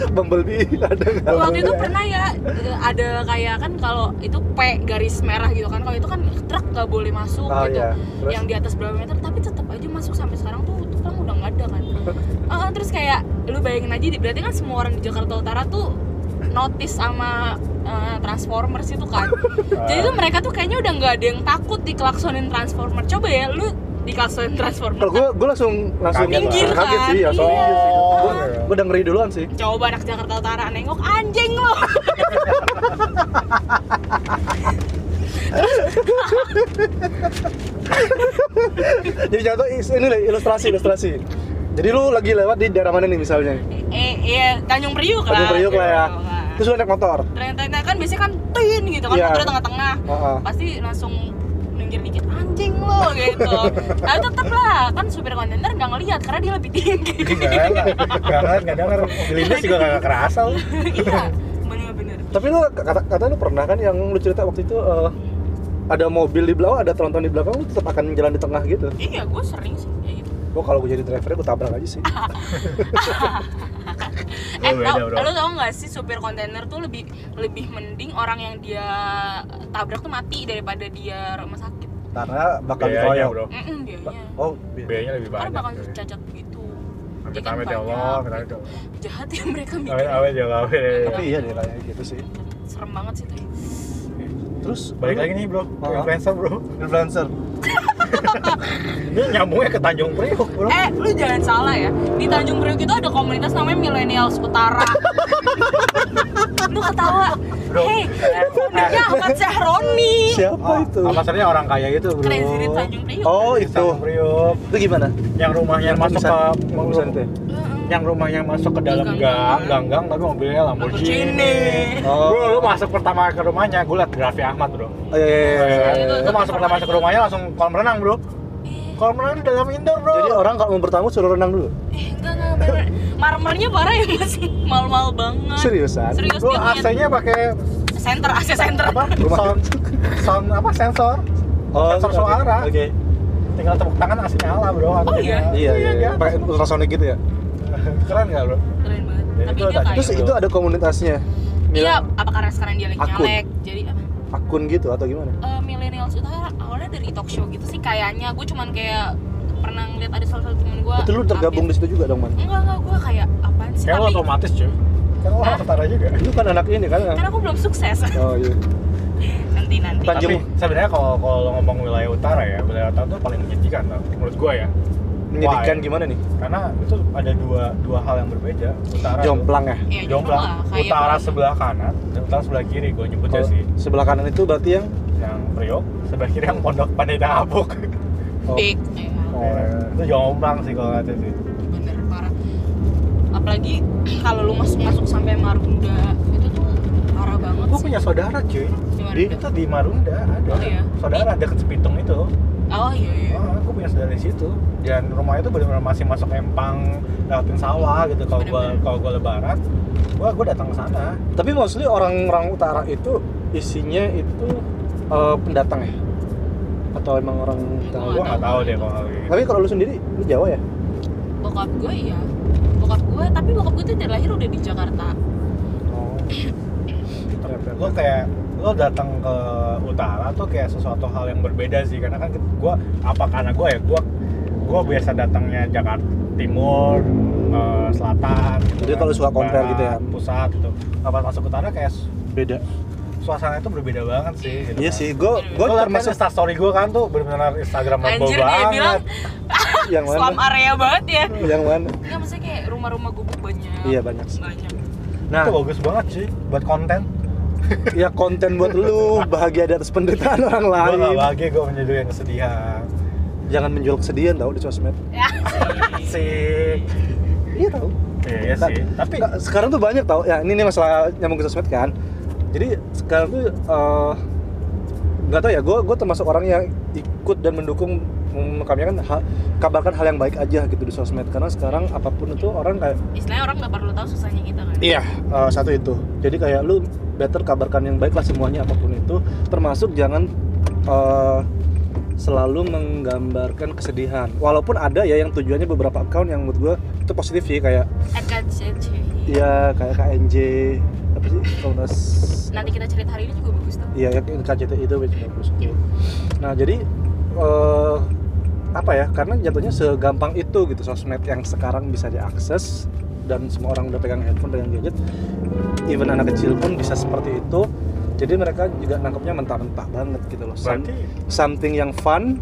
Bumblebee ada nggak? waktu itu pernah ya ada kayak kan kalau itu P garis merah gitu kan. Kalau itu kan truk nggak boleh masuk Oh, gitu. iya. Terus? yang di atas berapa meter tapi tetap aja masuk sampai sekarang tuh tukang udah nggak ada kan Ah, terus kayak lu bayangin aja berarti kan semua orang di Jakarta Utara tuh notice sama eh, Transformers itu kan jadi tuh mereka tuh kayaknya udah nggak ada yang takut dikelaksonin Transformer coba ya lu dikelaksonin Transformer kalau gue gue langsung langsung Kaget Minggir kaget kan? sih ya Iya. soalnya sih Oh, gue iya. gue udah ngeri duluan sih coba anak Jakarta Utara nengok anjing lo jadi contoh ini lah ilustrasi ilustrasi jadi lu lagi lewat di daerah mana nih misalnya? Eh iya Tanjung Priuk lah. Tanjung Priuk lah ya. Gitu. Terus lu naik motor? Ternyata kan biasanya kan tin gitu kan Iya. motornya tengah-tengah. Heeh. pasti langsung minggir dikit anjing lo gitu. Tapi tetep lah kan supir kontainer nggak ngelihat karena dia lebih tinggi. Enggak enggak kan, enggak denger. Gelindes juga enggak kerasa lu. iya bener-bener. Tapi lu kata kata lu pernah kan yang lu cerita waktu itu eh, ada mobil di belakang ada tronton di belakang lu tetap akan jalan di tengah gitu? Iya gue sering sih gua kalau gue jadi drivernya gue tabrak aja sih. Eh beda, tau, lo tau gak sih supir kontainer tuh lebih lebih mending orang yang dia tabrak tuh mati daripada dia rumah sakit? Karena bakal biayanya dikeroyok bro. Mm-mm, biayanya. Oh bi- biayanya lebih karena banyak bakal bro. cacat gitu. Amit Jadi kan amit ya Allah amit amit ya. Allah. Jahat ya mereka amit mikir amit ya Allah amit. tapi iya deh kayak gitu sih. Serem banget sih tuh terus balik lagi nih bro. Oh. influencer bro. Influencer. Ini nyambungnya ke Tanjung Priok bro. Eh lu jangan salah ya. Di Tanjung Priok itu ada komunitas namanya Millennials Utara lu ketawa Bro. hei foundernya Ahmad Syahroni siapa itu Oh, maksudnya orang kaya itu bro Crazy Rich Tanjung Priok oh Di itu Tanjung Priok itu gimana yang rumahnya masuk ke itu ya? yang rumahnya masuk ke dalam Gang-gang. gang, gang-gang tapi mobilnya Lamborghini. Oh. Bro, lu masuk pertama ke rumahnya, gue liat Raffi Ahmad, bro. oh iya iya, iya, iya, iya. Lu masuk pertama masuk ke rumahnya langsung kolam renang, bro. Eh, Kolam renang di dalam indoor, bro. jadi orang kalau mau bertamu suruh renang dulu eh enggak bener marmernya parah ya mas mal-mal banget seriusan serius punya AC-nya pakai center AC center apa? Rumah- Sound, sound apa? Sensor. sensor oke. suara. oke Tinggal tepuk tangan AC nyala, bro. Oh, iya? iya iya, iya. kan? pakai ultrasonic gitu ya Keren nggak, bro? keren banget Ya, tapi itu dia terus itu ada komunitasnya iya apa karena sekarang dia lagi Akun. nyalek jadi apa akun gitu atau gimana eh, millennials itu awalnya dari talk show gitu sih kayaknya gue cuman kayak pernah ngeliat ada salah satu temen gue Berarti lu tergabung di situ juga dong man enggak enggak gue kayak apaan sih Kayak lo otomatis, cuy. Kan lo orang Hah? setara juga. lu kan anak ini kan karena aku belum sukses oh iya nanti nanti Tanjung. Tapi sebenarnya kalau kalau ngomong wilayah utara ya, wilayah utara tuh paling tau, menurut gua ya. menyedihkan Why? gimana nih Karena itu ada dua dua hal yang berbeda. Utara jomplang ya ya jomplang. kayak Utara sebelah kanan, dan utara sebelah kiri gua nyebutnya Kalau sih. sebelah kanan itu berarti yang Yang Priok, sebelah kiri yang Pondok Pandai Dapuk. oh, big ya, oh. Itu jomplang sih kalau kata sih. bener parah apalagi kalau lu masuk masuk sampai Marunda itu tuh parah banget Gua sih punya saudara cuy. Di. Di itu di Marunda ada. Oh, iya? Saudara deket Sepitung itu. oh iya iya Oh, aku punya saudara di situ. Dan rumahnya itu benar-benar masih masuk empang, lewatin sawah gitu. Kalau gua kalau gua lebaran, gua gua datang ke sana. tapi mostly orang-orang utara itu isinya itu eh, pendatang ya atau emang orang Gua Gua nggak tahu deh kalau gitu. tapi kalau lu sendiri lu Jawa ya? Bokap gue iya. Bokap gue tapi bokap gue tuh dari lahir udah di Jakarta. Oh. Lo kayak lo datang ke utara tuh kayak sesuatu hal yang berbeda sih. Karena kan gua apa karena gua ya gua gua biasa datangnya Jakarta Timur eh, Selatan gitu Jadi kan, kalau suka compare Barat, gitu ya? pusat gitu. Apa masuk utara kayak beda suasana itu berbeda banget sih gitu iya kan. sih gue gue kan termasuk Insta story gue kan tuh benar-benar Instagramable anjir dia banget. bilang yang slum mana area banget ya. Yang mana? Enggak maksudnya kayak rumah-rumah gubuk banyak. Iya, banyak sih. banyak. Nah itu bagus banget sih buat konten. Ya konten buat lu bahagia di atas penderitaan orang gue gak lain. bahagia gue menjadi yang kesedihan. Jangan menjual kesedihan tau di sosmed. Ya. Sih iya tau. Iya Nah, sih. Tapi Nggak, sekarang tuh banyak tau. Ya ini nih masalah nyambung ke sosmed kan jadi sekarang tuh eh, nggak tau ya gue gue termasuk orang yang ikut dan mendukung mm, kami kan ha- kabarkan hal yang baik aja gitu di sosmed. Karena sekarang apa pun itu orang kayak istilahnya orang nggak perlu tahu susahnya kita kan? Iya, eh, satu itu. Jadi kayak lu better kabarkan yang baik lah semuanya apa pun itu, termasuk jangan eh, selalu menggambarkan kesedihan. Walaupun ada ya yang tujuannya beberapa account yang menurut gua itu positif sih kayak RKCC ya kayak KNJ apa sih komunitas nanti kita cerita hari ini juga bagus tau Iya, yang KCT itu which bagus. Nah, jadi eh, apa ya? Karena jatuhnya segampang itu gitu sosmed yang sekarang bisa diakses dan semua orang udah pegang handphone, pegang gadget. Even anak kecil pun bisa seperti itu. Jadi mereka juga nangkepnya mentah-mentah banget gitu loh. Some- something yang fun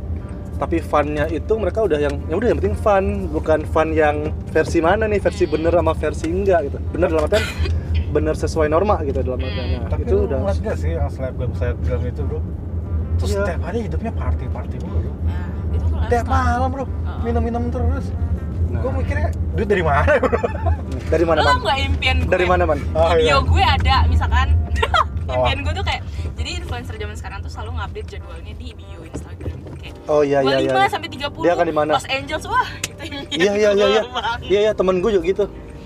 tapi funnya itu mereka udah yang ya udah yang penting fun bukan fun yang versi mana nih versi bener sama versi enggak gitu bener dalam artian bener sesuai norma gitu dalam artian Nah, tapi itu udah ngeliat gak sih yang selebgram selebgram itu bro? Terus Iya. setiap hari hidupnya party party mulu bro. Nah itu tiap malam bro. Heeh. minum minum terus. Nah. gue mikirnya duit dari mana bro? Dari mana lo man nggak impian gue? Dari mana man Oh, video iya. gue ada misalkan. Oh. impian gue tuh kayak jadi influencer zaman sekarang tuh selalu ngupdate jadwalnya di bio Instagram. Kayak oh iya iya iya 25 sampai 30 Dia akan di mana? Los Angeles. Wah itu impian iya iya iya iya. gue banget. iya iya temen gue juga gitu.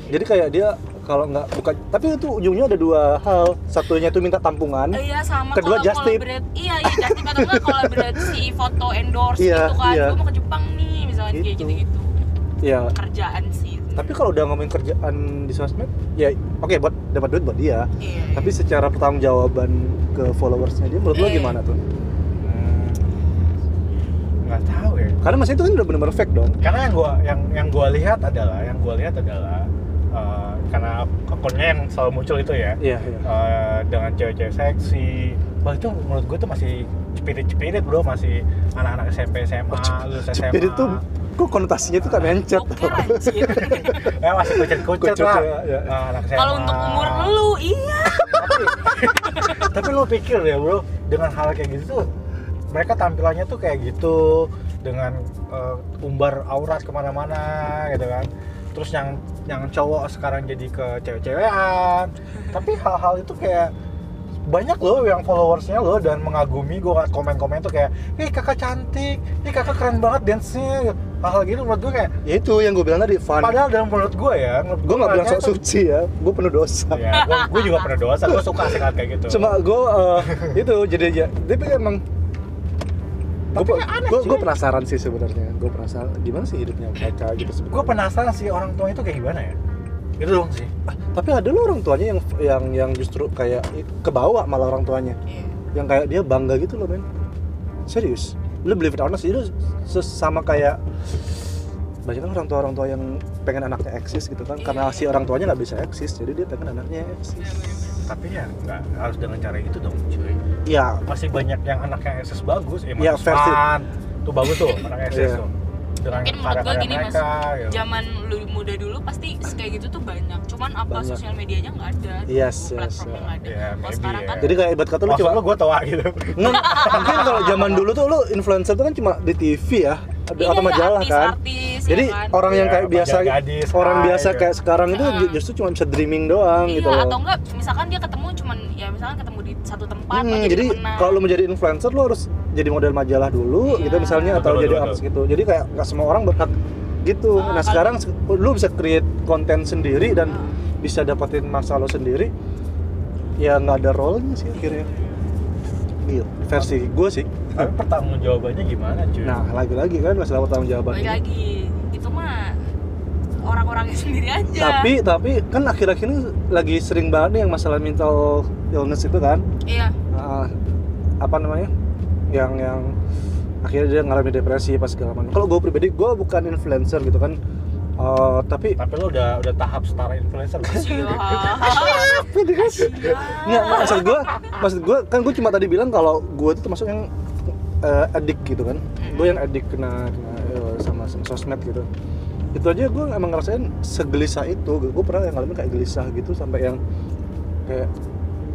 Jadi kayak dia kalau nggak buka tapi itu ujungnya ada dua hal. Satunya itu minta tampungan Eh, Iya sama Kedua, kalau just tip. Iya iya just tip. Atau enggak kolaborasi foto endorse Iya, gitu kan. iya. Gue mau ke Jepang nih misalnya kayak Gitu. gitu-gitu. Ya Kerjaan sih. Tapi kalau udah ngomongin kerjaan di sosmed ya oke buat dapat duit buat dia. Iya tapi secara pertanggungjawaban ke followersnya dia menurut lo Eh. gimana tuh? Hmm. karena masih itu kan udah benar-benar fake dong. Karena yang gua yang yang gua lihat adalah yang gua lihat adalah eh, karena akunnya yang selalu muncul itu ya. Iya iya. Eh, dengan cewek-cewek seksi. Wah itu menurut gue tuh masih cepirit-cepirit bro. Masih anak-anak SMP SMA Oh, lulus SMA Cepet itu kok konotasinya tuh kan mencet? Ya masih kucet-kucet Kucet, lah ya, ya. Anak SMA Kalau untuk umur lu, iya. tapi, tapi lo pikir ya bro dengan hal kayak gitu tuh mereka tampilannya tuh kayak gitu dengan eh, umbar aurat ke mana-mana gitu kan terus yang yang cowok sekarang jadi ke cewek-cewekan. Tapi hal-hal itu kayak banyak loh yang followersnya loh dan mengagumi gue ngeliat komen-komen tuh kayak ih kakak cantik ih kakak keren banget dance-nya. Hal-hal gitu menurut gue kayak ya itu yang gue bilang tadi fun. Padahal dalam menurut gue ya menurut gue nggak bilang sok suci ya gue penuh dosa. Ya gue juga pernah dosa gue suka sih kayak gitu. Cuma gue eh, itu jadi aja. Tapi emang Tapi gue aneh, gue penasaran sih sebenarnya. Gue penasaran gimana sih hidupnya mereka gitu gue penasaran sih orang tua itu kayak gimana ya? Itu dong sih. Ah, tapi ada loh orang tuanya yang yang yang justru kayak kebawa malah orang tuanya. Yang kayak dia bangga gitu loh men. Serius. Lu believe it or not sih itu sama kayak banyak kan orang tua orang tua yang pengen anaknya eksis gitu kan. Karena si orang tuanya nggak bisa eksis jadi dia pengen anaknya eksis tapi ya nggak harus dengan cara itu dong cuy ya masih banyak yang anaknya eksis bagus ya Ya, versi- tuh bagus tuh anak eksis Iya. tuh dengan Mungkin menurut gue gini mas, mereka gitu. zaman lu muda dulu pasti kayak gitu tuh banyak. Cuman apa Banyak. sosial medianya nggak ada. Yes, yes, platformnya yes. nggak ada. Ya, Kalau maybe sekarang ya. kan jadi kayak ibarat kata lu cuma lu gue tua gitu Nggak, mungkin kalau zaman dulu tuh lu influencer tuh kan cuma di TV ya ada Iya, atau majalah artis, kan Artis, jadi ya kan? orang yang Iya, kayak biasa Bajak Gadis, orang Hai, biasa gitu. kayak sekarang itu Heeh. justru cuma bisa dreaming doang iya, gitu loh atau enggak misalkan dia ketemu cuman ya misalkan ketemu di satu tempat Hmm, jadi kalau lu mau jadi influencer lu harus jadi model majalah dulu Iya. gitu misalnya atau Betul, jadi betul, artis gitu jadi kayak nggak semua orang berhak gitu Ah, nah sekarang se- lu bisa create konten sendiri dan Ah. bisa dapetin masa lo sendiri ya nggak ada role-nya sih akhirnya Iya, versi gue sih. Tapi pertanggung jawabannya gimana cuy? Nah lagi-lagi kan masalah pertanggung jawaban balik lagi itu mah orang-orangnya sendiri aja. Tapi tapi kan akhir-akhir ini lagi sering banget nih yang masalah mental illness itu kan? Iya. Ah, apa namanya? Yang yang akhirnya dia ngalami depresi pas segala macam. Kalau gue pribadi gue bukan influencer gitu kan Eh, tapi tapi lu udah udah tahap setara influencer nggak nggak, maksud gue maksud gue kan gue cuma tadi bilang kalau gue itu termasuk yang eh, addict gitu kan. Gue yang addict kena, kena eh, sama, sama sosmed gitu. Itu aja gue emang ngerasain segelisah itu. Gue pernah yang ngalamin kayak gelisah gitu sampai yang kayak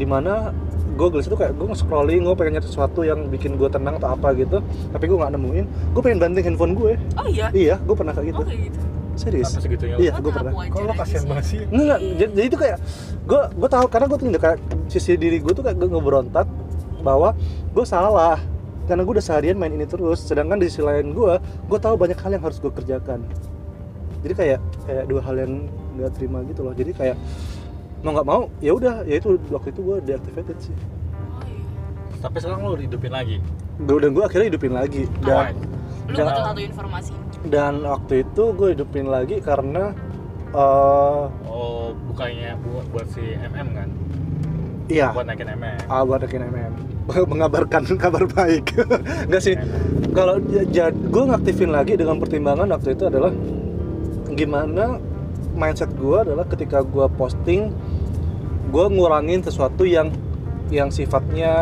di mana gue gelisah tuh kayak gue nge-scrolling gue pengen nyari sesuatu yang bikin gue tenang atau apa gitu. Tapi gue nggak nemuin. Gue pengen banting handphone gue oh iya? Iya gue pernah kayak gitu. Oh kayak gitu serius? Sampai segitunya. Iya Oh, gue pernah. lu aja kasihan sih. banget sih? Enggak, enggak. Jadi, jadi itu kayak gue gue tahu karena gue tuh kayak sisi diri gue tuh kayak gue ngeberontak bahwa gue salah. Karena gue udah seharian main ini terus. Sedangkan di sisi lain gue gue tahu banyak hal yang harus gue kerjakan. Jadi kayak kayak dua hal yang nggak terima gitu loh. Jadi kayak mau nggak mau ya udah. Ya itu waktu itu gue deactivated sih. Oh tapi sekarang lu hidupin lagi? Gue dan gue akhirnya hidupin lagi. Dan lu Jangan- butuh satu informasi dan waktu itu gue hidupin lagi karena eh oh bukannya buat buat si MM kan? Iya. Buat naikin MM Ah, buat rekin MM mengabarkan kabar baik. Enggak sih. Kalau gue ngaktifin lagi dengan pertimbangan waktu itu adalah gimana mindset gue adalah ketika gue posting gue ngurangin sesuatu yang yang sifatnya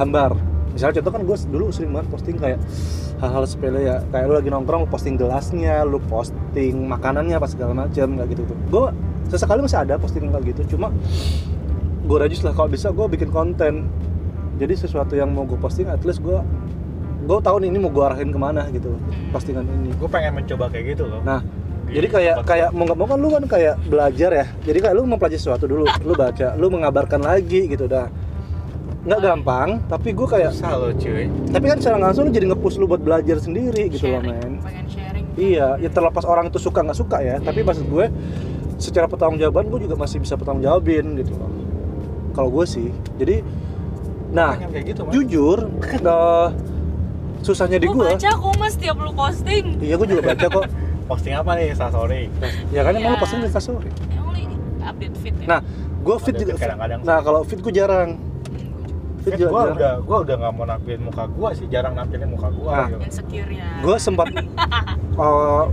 hambar misalnya contoh kan gue dulu sering banget posting kayak hal-hal sepele ya. Kayak lu lagi nongkrong lu posting gelasnya lu posting makanannya apa segala macam kayak gitu tuh gue sesekali masih ada posting kayak gitu cuma gue rajis lah. Kalau bisa gue bikin konten. Jadi sesuatu yang mau gue posting at least gue gue tahu nih ini mau gue arahin ke mana gitu postingan ini. Gue pengen mencoba kayak gitu loh. Nah Di jadi kayak tempat- kayak mau nggak mau kan lu kan kayak belajar ya. Jadi kayak lu mempelajari sesuatu dulu. Lu baca lu mengabarkan lagi gitu dah nggak gampang tapi gue kayak susah loh cuy. Tapi kan secara langsung lu jadi nge-push lu buat belajar sendiri gitu loh sharing men. pengen sharing. Iya ya terlepas orang itu suka nggak suka ya tapi maksud gue secara pertanggungjawaban gue juga masih bisa pertanggungjawabin gitu loh. Kalau gue sih jadi nah kayak gitu man jujur eh, susahnya di Gua gue baca kok mas tiap lu posting. Iya gue juga baca kok. Posting apa nih? Sorry ya kan emang lu Iya. posting di instastory emang update fit ya? Nah gue fit Ada juga kadang-kadang nah kalau fit gue jarang Gua jarang. udah gua udah nggak mau nampilin muka gua sih jarang nampilin muka gua Nah. gitu. insecure ya gue sempat eh,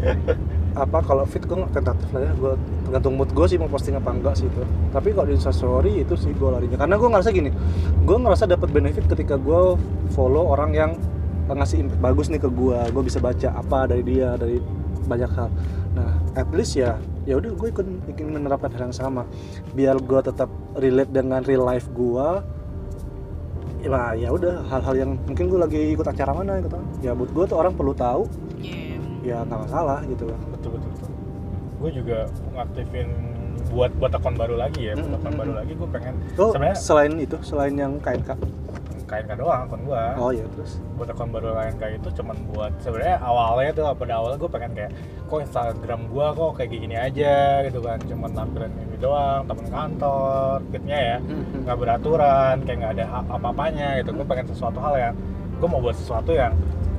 apa kalau fit gue nggak tentatif lah ya gue tergantung mood gue sih mau posting apa enggak sih itu tapi kalau di instastory itu sih gue larinya karena gue ngerasa gini gue ngerasa dapat benefit ketika gue follow orang yang ngasih impact bagus nih ke gue gue bisa baca apa dari dia dari banyak hal nah at least ya ya udah gue ikut ingin menerapkan hal yang sama biar gue tetap relate dengan real life gue ya ya udah hal-hal yang mungkin gue lagi ikut acara mana gitu. Ya buat gue tuh orang perlu tahu. Yeah. ya nggak masalah gitu. Betul betul, betul. gue juga ngaktifin buat buat akun baru lagi ya buat Hmm, akun hmm, baru lagi gue pengen oh sebenarnya selain itu selain yang KNK kain doang akun gue oh ya terus? Buat akun baru lain kayak itu cuman buat sebenarnya awalnya tuh pada awalnya gue pengen kayak kok Instagram gue kok kayak gini aja gitu kan cuman nampilin ini doang temen kantor fitnya ya nggak beraturan kayak nggak ada apa-apanya gitu gue pengen sesuatu hal yang gue mau buat sesuatu yang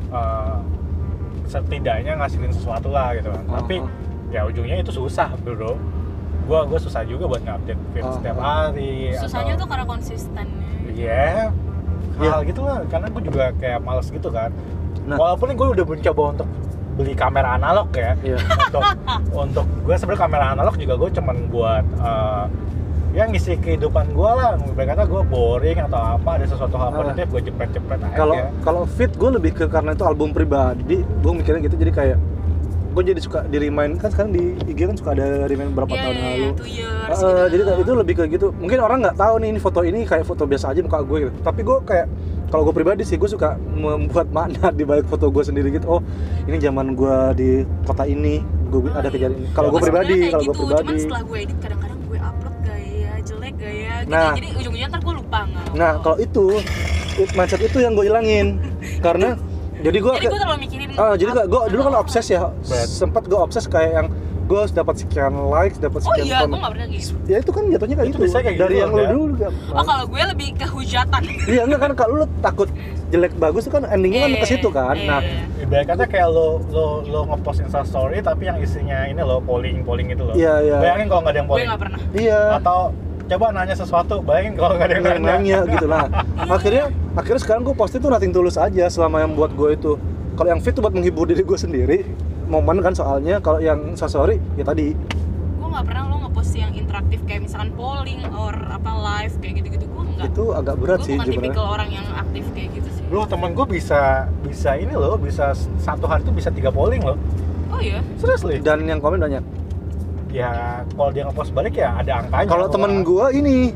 eh, setidaknya ngasilin sesuatu lah gitu kan tapi Oh, ya ujungnya itu susah bro gue gue susah juga buat ngupdate feed Oh, setiap hari susahnya atau- tuh karena konsisten Iya, Iya. hal gitu lah. Karena gue juga kayak males gitu kan. Nah. Walaupun gue udah mencoba untuk beli kamera analog ya. Iya. untuk untuk gue sebenarnya kamera analog juga gue cuman buat eh, ya ngisi kehidupan gue lah. Mereka kata gue boring atau apa ada sesuatu hal positif gue jepret-jepret aja. kalau kalau fit gue lebih ke karena itu album pribadi gue mikirnya gitu jadi kayak gue jadi suka di remind kan sekarang di IG kan suka ada remind berapa Iya, tahun iya, lalu. iya, years Eh, gitu. jadi itu lebih ke gitu. Mungkin orang nggak tahu nih ini foto ini kayak foto biasa aja muka gue gitu. Tapi gue kayak kalau gue pribadi sih gue suka membuat makna di balik foto gue sendiri gitu. Oh ini zaman gue di kota ini gue Oh, ada iya. kejadian ini. Kalau gue Gua pribadi kalau gue gitu, pribadi. Cuman setelah gue edit kadang-kadang gue upload gaya jelek gaya gitu Nah. jadi ujung-ujungnya ntar gue lupa nggak nah kalau itu it- mindset itu yang gue ilangin. Karena jadi gue jadi gue terlalu mikirin Ah, jadi up- gue dulu kan obses ya. Berat. Sempat gue obses kayak yang gue harus dapat sekian likes, dapat oh sekian iya gue nggak pernah gitu Ya itu kan jatuhnya kayak Itu gitu. kayak Dari gitu, yang lu kan? dulu juga. oh kalau gue lebih kehujatan Iya enggak kan kalau lu takut jelek bagus itu kan endingnya kan ke situ kan. Iya, Nah, iya. Ibarat kata kayak lo lo lo ngepost Insta story tapi yang isinya ini lo polling polling itu lo. Iya, iya. Bayangin kalau nggak ada yang gue polling. nggak pernah iya. Atau coba nanya sesuatu, bayangin kalau nggak ada yang Yang nanya. nanya gitu lah. akhirnya akhirnya sekarang gue posting tuh nothing tulus aja selama yang buat gue itu. Kalau yang fit tuh buat menghibur diri gue sendiri. Momen kan soalnya kalau yang sorry ya tadi gue nggak pernah lo ngepost yang interaktif kayak misalkan polling or apa live kayak gitu-gitu gue nggak itu agak berat gue sih bukan tipikal orang yang aktif kayak gitu sih Loh temen gue bisa bisa ini loh, bisa satu hari tuh bisa tiga polling loh. oh iya Seriously? Dan yang komen banyak. Ya kalau dia ngepost balik ya ada angkanya. Kalau temen gua ini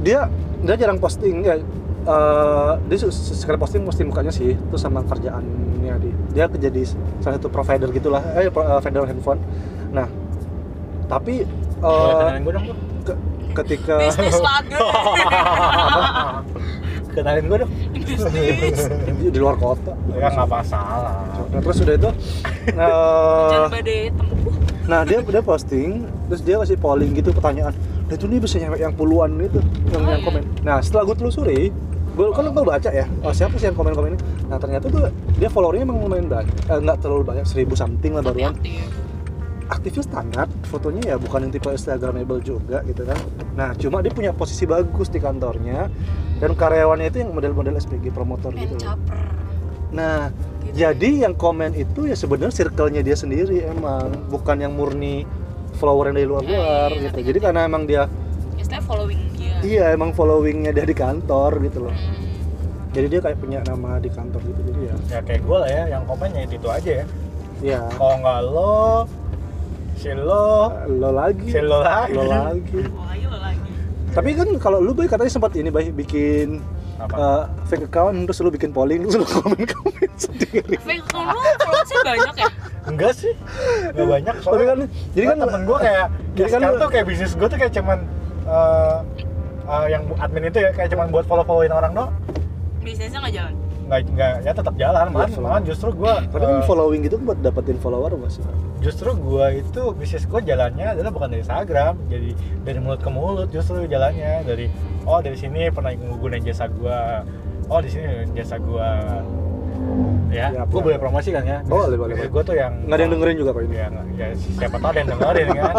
dia dia jarang posting ya eh, dia su- su- sekali posting posting mukanya sih itu sama kerjaannya dia dia kerja di salah satu provider gitulah eh pro- eh, vendor handphone nah tapi Boleh eh, gue dong ke- ketika bisnis kenalin gue dong. di, di luar kota Ya nggak masalah. nah, terus udah itu eh, tempuh nah dia dia posting terus dia kasih polling gitu pertanyaan dan itu nih bisa nyampe yang puluhan itu yang, Oh, yang iya. komen nah setelah gue telusuri gue kan gue baca ya oh, siapa sih yang komen komen ini nah ternyata tuh dia followernya emang lumayan banyak eh, nggak terlalu banyak seribu something lah baruan aktif aktifnya standar fotonya ya bukan yang tipe instagramable juga gitu kan nah cuma dia punya posisi bagus di kantornya dan karyawannya itu yang model-model SPG promotor gitu loh. nah. Jadi yang komen itu ya sebenarnya circle-nya dia sendiri emang bukan yang murni follower yang dari luar-luar Iya, iya, gitu. ngerti, Jadi karena emang dia istilahnya following dia iya emang followingnya dia di kantor gitu loh. Hmm. Jadi dia kayak punya nama di kantor gitu jadi ya. Ya kayak gue lah ya, yang komennya itu, itu aja ya. Ya Kalau nggak lo, si lo, lo lagi. si lo lagi. Lo lagi. lo lagi Tapi kan kalau lu baik katanya sempat ini baik bikin Apa? eh, fake account terus lu bikin polling terus lu komen-komen sendiri. fake account kalau sih banyak ya Enggak sih, nggak banyak. Tapi Soalnya kan jadi kan temen gue kayak, jadi kan lu- tuh kayak bisnis gue tuh kayak cuman eh, eh, yang admin itu ya kayak cuman buat follow followin orang doang. bisnisnya nggak jalan Nggak nggak ya tetap jalan, malah, Iya, malah justru gue tapi kan following gitu buat dapetin follower sih? justru gue itu bisnis gue jalannya adalah bukan dari Instagram, jadi dari mulut ke mulut justru jalannya dari oh dari sini pernah menggunakan jasa gue, oh di sini jasa gue. ya. Siap, gue boleh promosi kan ya? Boleh, boleh, boleh. Gue tuh yang nggak ada yang dengerin juga kok ini Ya, ya siapa tahu ada yang dengerin kan.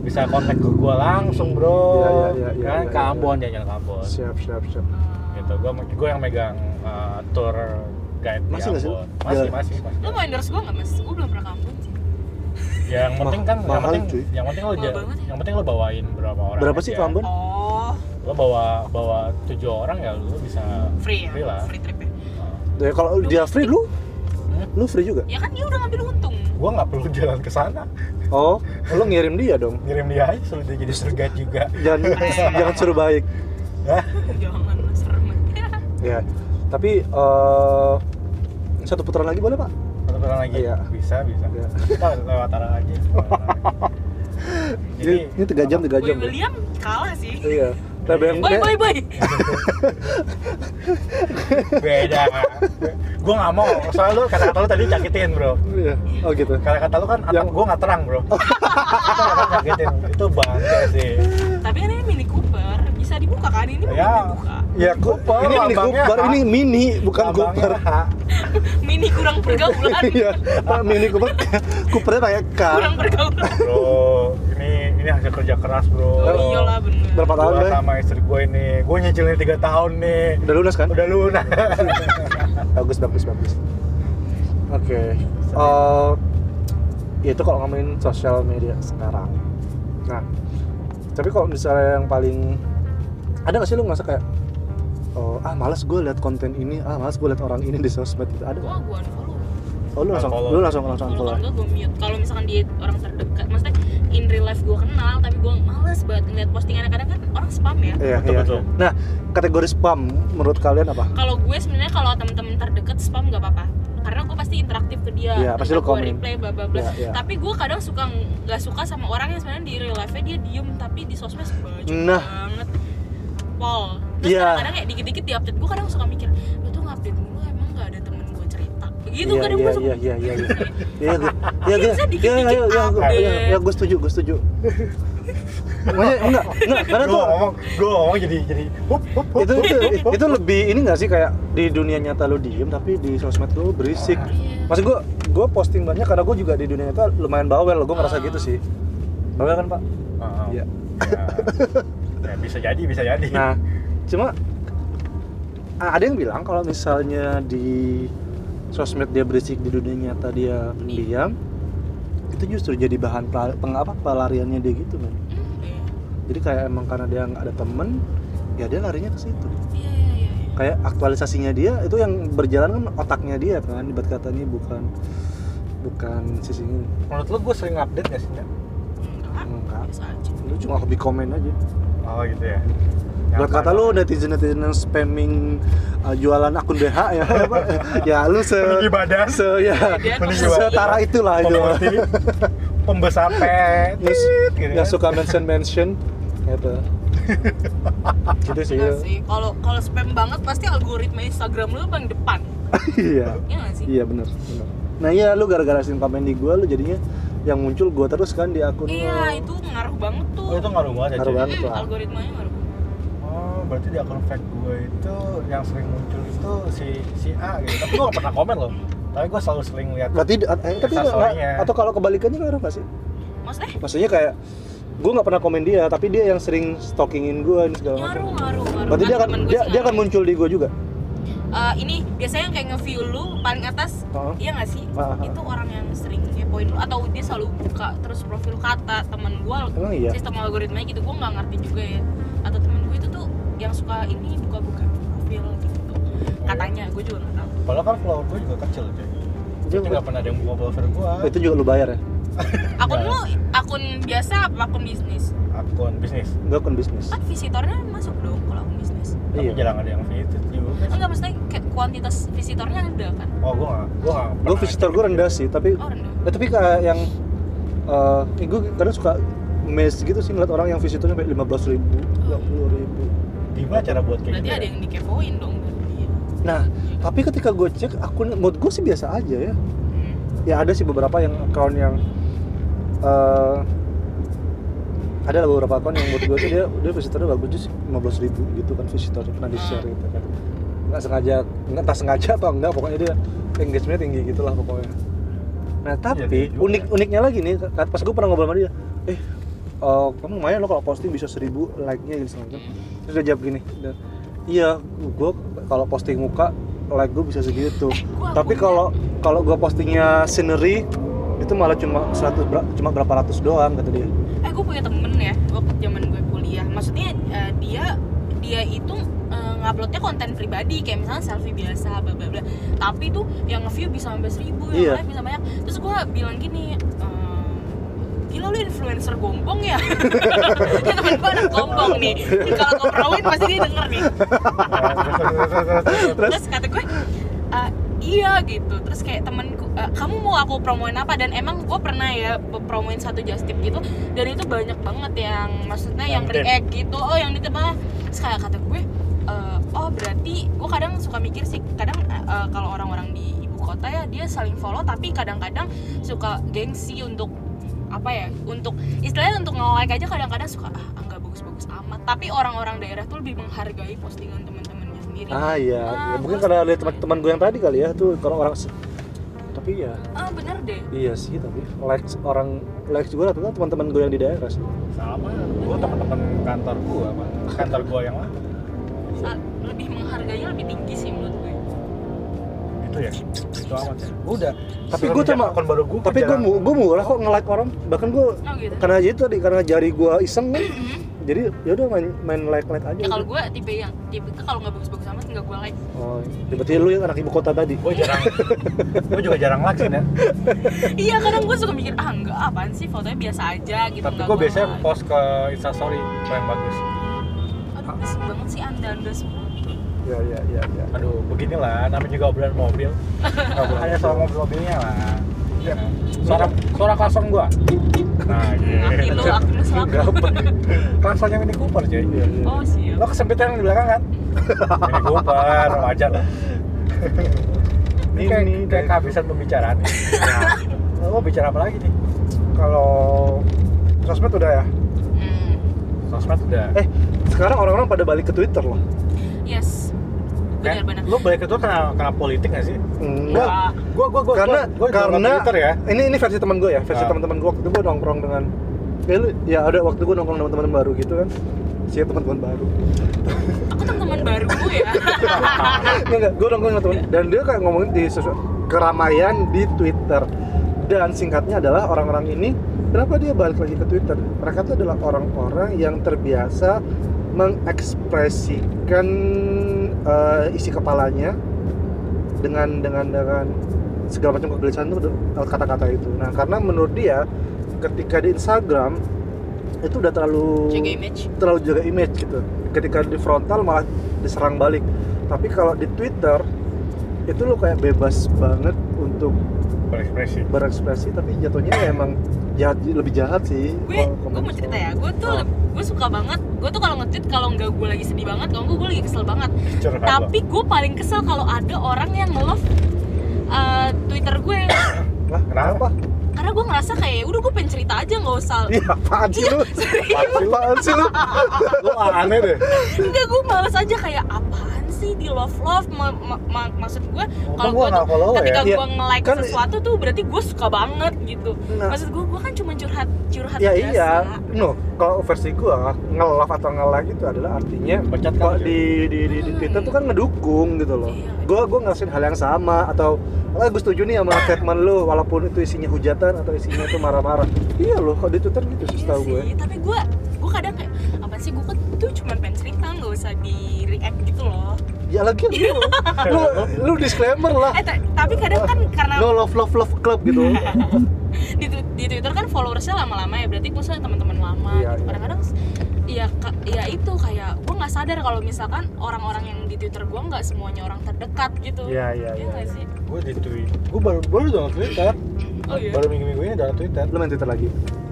Bisa kontak ke gue langsung bro. Iya, iya, iya, iya, kan iya, ke iya. Ambon jalan ke Ambon. siap siap siap Gitu. Gue gue yang megang uh, tour guide Masih di? Ambon. Masih, Jalan. masih, masih. Lo mau endorse gue nggak mas? Gue belum pernah kampung sih. Yang penting kan, yang mahal, penting, cuy. yang penting lo ja- banget ya. yang penting lo bawain berapa orang. berapa sih ke Ambon Oh, Lo bawa bawa tujuh orang ya lo bisa free ya? Free lah. Free trip ya? ya kalau dia free lu lu free juga Ya kan dia udah ngambil untung. Gue nggak perlu jalan ke sana. oh lu ngirim dia dong Ngirim dia aja suruh dia jadi guide juga. jangan jangan suruh baik Hah? Jangan aja. ya tapi eh satu putaran lagi boleh pak Satu orang lagi. Iya. Bisa, bisa. Iya. Kita lewat arah aja. ini, ini tiga jam tiga Boy jam ya? William kalah sih. iya lebih yang Boy, boy, boy. beda. gue nggak mau. Soalnya lu kata-kata lu tadi nyakitin bro. Iya. oh gitu Kata-kata lu kan atap Yang- gue nggak terang bro. Itu nyakitin. Itu bangga sih. Tapi ini Mini Cooper, bisa dibuka kan? Ini Ya. dibuka. ya Cooper, ini mini Cooper ini mini bukan Cooper H. Mini kurang pergaulan. iya Pak, mini Cooper Coopernya pakai K kurang pergaulan. Bro, ini ini hasil kerja keras bro. Oh iyalah bener. berapa tahun deh sama istri gue ini, gue nyicilin tiga tahun nih. udah lunas kan Udah lunas. bagus bagus bagus oke Eh, itu kalau ngomongin sosial media sekarang nah tapi kalau misalnya yang paling ada nggak sih lu ngerasa kayak oh, ah malas gue liat konten ini ah malas gue liat orang ini di sosmed gitu ada nggak? gua unfollow. oh lu langsung Unfollow. lu langsung langsung Kalau unfollow gue mute. Kalau misalkan dia orang terdekat, maksudnya in real life gue kenal, tapi gue males banget ngeliat postingannya kadang kan orang spam ya. iya Betul, iya betul. iya. nah kategori spam menurut kalian apa Kalau gue sebenarnya kalau temen-temen terdekat spam nggak apa-apa. Karena gue pasti interaktif ke dia. Iya, pasti gue komen. reply bla bla bla. Iya, iya. Tapi gue kadang suka nggak suka sama orang yang sebenarnya di real life-nya dia diem tapi di sosmed baju Nah. banget. Pol. Terus Iya. kadang-kadang kayak dikit-dikit di update gue kadang suka mikir, lu tuh ngupdate mulu emang nggak ada temen gue cerita. Begitu iya kadang iya gue suka iya iya iya iya iya gue iya gue iya iya iya gue- update. iya iya gue setuju gue setuju Maksudnya enggak enggak karena gue tuh ngomong, gue ngomong jadi jadi hup, hup, hup, itu hup, itu, hup, hup. itu lebih ini nggak sih kayak di dunia nyata lu diem tapi di sosmed lu berisik Iya. maksud gua gua posting banyak karena gua juga di dunia nyata lumayan bawel gua ngerasa Ah. gitu sih bawel kan pak Ah, Iya. ya. Ya, bisa jadi, bisa jadi. nah cuma ada yang bilang kalau misalnya di sosmed dia berisik di dunia nyata dia pendiam itu justru jadi bahan pel- peng apa pelariannya dia gitu iya. jadi kayak emang karena dia nggak ada temen ya dia larinya ke situ Iya, iya, iya. kayak aktualisasinya dia itu yang berjalan kan otaknya dia kan ibarat kata ini bukan bukan sisi ini Menurut lu gue sering update gak sih? Nyak? Enggak, Enggak. biasa aja. lu cuma hobi komen aja Oh gitu ya. buat kata lu netizen netizen yang spamming uh, jualan akun BH ya ya lu se Peninggi badan. se ya badan. setara itulah itu pembesar pet, Yang- gitu yang kan. suka mention mention gitu gitu sih Enggak ya. sih, kalau kalau spam banget pasti algoritma Instagram lu paling depan. iya Iya sih? iya benar benar nah iya lu gara-gara sering komen di gua lu jadinya yang muncul gua terus kan di akun Iya, itu ngaruh banget tuh. Oh itu ngaruh banget ya Ngaruh banget. Hmm, tuh. algoritmanya ngaruh. Oh berarti di akun fake gue itu yang sering muncul itu si si A gitu Tapi gue gak pernah komen loh Tapi gue selalu sering lihat Berarti eh, tapi nggak- Instastory-nya. atau kalau kebalikannya ngaruh nggak sih? Maksudnya Maksudnya kayak gue nggak pernah komen dia, tapi dia yang sering stalkingin gue ini segala macam. ngaruh ngaruh ngaruh. Berarti dia Kan akan gue dia, dia akan muncul di gue juga. Eh, ini biasanya yang kayak nge-view lu paling atas Heeh. Iya nggak sih? Ah, ah. Itu orang yang sering ngepoin lu atau dia selalu buka terus profil kata temen gua Emang iya. sistem algoritmanya gitu gua nggak ngerti juga ya atau temen gue itu tuh yang suka ini buka-buka profil gitu katanya gue juga nggak tahu Padahal kan follower gue juga kecil cuy Dia Jadi gak pernah ada yang buka follower gue Itu juga lu bayar ya? akun Nah. lu akun biasa apa akun bisnis Akun bisnis Enggak akun bisnis. kan visitornya masuk dong kalau akun bisnis Tapi Iya. jarang ada yang visit. Enggak maksudnya kayak kuantitas visitornya ada kan Oh gue gak Gue visitor gue rendah sih, tapi oh rendah eh, tapi kayak yang eh gue kadang suka mes gitu sih ngeliat orang yang visitornya sampai lima belas ribu, dua puluh ribu. Gimana cara buat kayak berarti gitu ada ya? yang dikepoin dong berarti ya. Nah, tapi ketika gue cek akun menurut gue sih biasa aja ya. Hmm. ya ada sih beberapa yang account yang eh ada beberapa account yang menurut gue sih dia dia visitornya bagus sih lima belas ribu gitu kan visitornya pernah di share gitu kan nggak sengaja nggak entah sengaja atau enggak pokoknya dia engagementnya tinggi gitu lah pokoknya. Nah tapi Iya, juga. unik uniknya lagi nih pas gue pernah ngobrol sama dia eh eh, kamu lumayan lo kalau posting bisa seribu like-nya gitu segala macam." terus dia jawab gini dan, iya gue kalau posting muka like gue bisa segitu. Eh, gua tapi kalau kalau gue postingnya scenery itu malah cuma 100 ber- cuma berapa ratus doang kata dia. Eh gue punya temen ya waktu zaman gue kuliah. Maksudnya eh, dia dia itu nguploadnya konten pribadi kayak misalnya selfie biasa bla bla bla. Tapi tuh yang nge-view bisa sampai seribu Iya. yang like bisa banyak. Terus gue bilang gini ehm, gila lu influencer gombong ya? Ya temen gue anak gombong nih. Kalau gue promoin pasti dia denger nih. Terus? Kata gue "Ah, iya gitu. Terus kayak temenku "Eh, kamu mau aku promoin apa? Dan emang gue pernah ya promoin satu just tip gitu. Dan itu banyak banget yang maksudnya yang react gitu. Oh yang ditebak terus kayak kata gue "Eh, oh berarti gue kadang suka mikir sih kadang eh, kalau orang-orang di ibu kota ya dia saling follow tapi kadang-kadang suka gengsi untuk apa ya untuk istilahnya untuk nge-like aja kadang-kadang suka ah nggak bagus-bagus amat. Tapi orang-orang daerah tuh lebih menghargai postingan teman-temannya sendiri. Ah iya. Ah, Ya, mungkin karena lihat teman-teman gue yang tadi kali ya tuh kalau orang tapi ya ah bener deh. Iya sih tapi likes orang likes juga rata-rata teman-teman gue yang di daerah sih. Sama gue teman-teman kantor apa kantor gua yang lama Sa- lebih menghargainya lebih tinggi sih menurut gue. Itu ya? Itu amat ya. Udah. Tapi gua Semenjak sama- akun baru gua tapi gue gue murah kok nge-like orang. Bahkan gue oh gitu? karena aja itu tadi karena jari gue iseng kan. Jadi ya udah main main like like aja. Ya kalau gue tipe yang tipe itu kalau nggak bagus-bagus amat nggak gue like. Oh ya berarti lu yang anak ibu kota tadi. Gue jarang gue juga jarang like sih ya iya kadang gue suka mikir ah enggak apaan sih? Fotonya biasa aja gitu tapi gue gua biasanya post ke instastory yang bagus berisik banget sih anda anda semua. Ya ya ya ya aduh beginilah namanya juga obrolan mobil. Hanya soal mobil-mobilnya lah. Ya suara suara klasong gua. Nah gitu. aku lu selaku klaksonnya Mini Cooper cuy. Iya, iya. oh siap. Lo kesempitan yang di belakang kan? Mini Cooper wajar. Lah ini kayak, kayak kehabisan pembicaraan. Nah, lo bicara apa lagi nih? Kalau sosmed udah ya? Hmm, sosmed udah. Eh sekarang orang-orang pada balik ke twitter loh yes. Benar-benar. Lo balik itu karena karena politik gak sih? Enggak. Wah, gua gua gua karena gua, gua karena Twitter ya. ini ini versi teman gue ya versi Ah. teman-teman gue waktu itu gue nongkrong dengan ya, lu, ya ada waktu gue nongkrong dengan teman-teman baru gitu kan. Siapa teman-teman baru. Aku teman-teman baru ya. Enggak, enggak, gue nongkrong sama temen dan dia kayak ngomongin di sesu- keramaian di Twitter. Dan singkatnya adalah orang-orang ini kenapa dia balik lagi ke Twitter? Mereka itu adalah orang-orang yang terbiasa mengekspresikan eh, isi kepalanya dengan dengan dengan segala macam kegelisahan itu lewat kata-kata itu. Nah karena menurut dia ketika di Instagram itu udah terlalu jaga image. terlalu jaga image gitu. Ketika di frontal malah diserang balik. Tapi kalau di Twitter itu lo kayak bebas banget untuk berekspresi. berekspresi tapi jatuhnya ya emang jahat lebih jahat sih. Gue gue mau cerita ya gue tuh Oh. gue suka banget gue tuh kalau nge-tweet kalau nggak gue lagi sedih banget kalau nggak gue lagi kesel banget. Curhat tapi gue paling kesel kalau ada orang yang nge-love uh, twitter gue. Lah kenapa? Karena gue ngerasa kayak "Ya udah gue pengen cerita aja nggak usah. Iya apaan sih lu? apaan sih lu? Lo aneh deh. Enggak gue males aja kayak apaan sih di love love Ma- ma- ma- maksud gue kalau gua gue tuh follow ketika ya. Iya, gue nge-like kan- sesuatu tuh berarti gue suka banget gitu. Nah. maksud gue gue kan cuma curhat curhat ya biasa. iya. No kalau versi gua nge-love atau nge-like itu adalah artinya Pecat kalau kan, di, di, di, di Twitter tuh kan ngedukung gitu loh. Iya. gua gua ngerasain hal yang sama atau ah gue setuju nih sama statement lu walaupun itu isinya hujatan atau isinya itu marah-marah. Iya loh kalau di Twitter gitu sih Iya setahu gue tapi gue gue kadang kayak apa sih gue kan tuh cuma pengen cerita nggak usah di react gitu loh ya lagi lu, lu lu disclaimer lah. Eh ta- tapi kadang kan karena no love love love club gitu. Di, di twitter kan followersnya lama-lama ya berarti gue teman-teman lama Iya, gitu. iya. kadang-kadang ya ya itu kayak gue nggak sadar kalau misalkan orang-orang yang di twitter gue nggak semuanya orang terdekat gitu. Iya, iya, Iya iya. nggak sih? Gue di tweet gue baru baru download Twitter. Oh iya? baru minggu minggu ini download Twitter. Lu main Twitter lagi?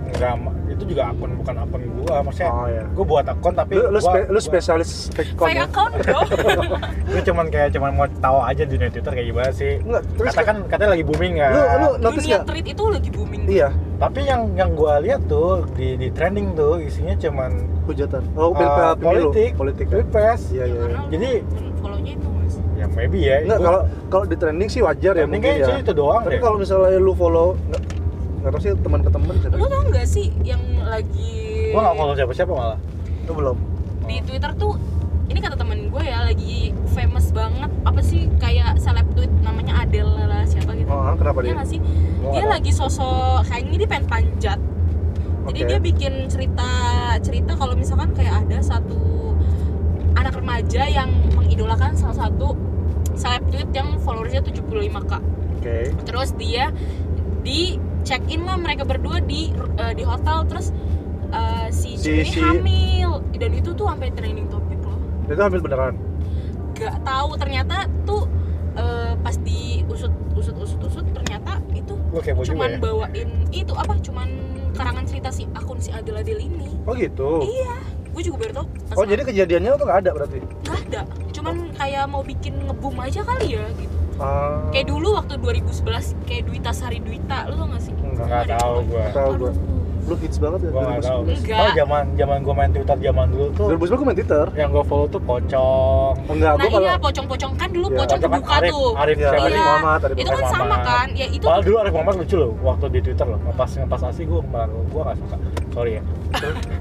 Enggak itu juga akun bukan akun gua. Maksudnya oh ya gue buat akun tapi lu lu, gua- spe- lu spesialis fake account fake ya? account bro. Gue cuman kayak cuman mau tahu aja dunia Twitter kayak gimana sih. Enggak, terus katakan katanya lagi booming kan. Lu lu notice dunia nggak? tweet itu lagi booming. Iya. Tapi yang yang gue lihat tuh di di trending tuh isinya cuman hujatan. Oh uh, pemilu. politik politik ya? pilpres iya iya iya. karena Jadi- follownya itu mas. Ya maybe ya. Enggak, Gua- kalau kalau di trending sih wajar ya mungkin kayaknya ya. itu doang Tapi deh. kalau misalnya lu follow nggak tahu sih teman ke teman Lo tau nggak sih yang lagi gua nggak follow siapa siapa malah Lu belum. di Twitter tuh ini kata temen gue ya lagi famous banget apa sih kayak seleb tweet namanya Adele lah siapa gitu Oh, kenapa Iya dia? nggak sih Gua dia nggak lagi sosok kayaknya dia pengen panjat jadi Oke. dia bikin cerita cerita kalau misalkan kayak ada satu anak remaja yang mengidolakan salah satu seleb tweet yang followersnya 75k Oke. terus dia di check in lah mereka berdua di eh, di hotel terus eh, si, Si- cewek si- hamil. Dan itu tuh sampai trending topik loh. Itu hamil beneran. gak tahu ternyata tuh eh, pas diusut usut usut usut ternyata itu kepo juga cuman ya? bawain itu apa cuman karangan cerita si akun si Adel Adel ini. Oh gitu. iya gue juga baru tau Oh jadi kejadiannya tuh nggak ada berarti? nggak ada cuman kayak mau bikin ngebum aja kali ya gitu Ah, kayak dulu waktu 2011 kayak Duita Sari Duita lu tau gak sih enggak. nggak tahu gua Nggak tahu gua. Lu hits banget ya gua nggak tahu 2011. Enggak. oh zaman zaman gua main twitter zaman dulu tuh 2011 gua main Twitter. yang gua follow tuh pocong Enggak, nah gua kalau iya pocong-pocong kan dulu Iya, pocong Pocong kan kebuka Arif, tuh Arif Iya, siapa? Iya. Muhammad, Arif itu kan Muhammad. sama kan ya itu Padahal dulu Arif Muhammad lucu loh waktu di Twitter loh ngepas ngepas asli gue malah gue gak suka sorry ya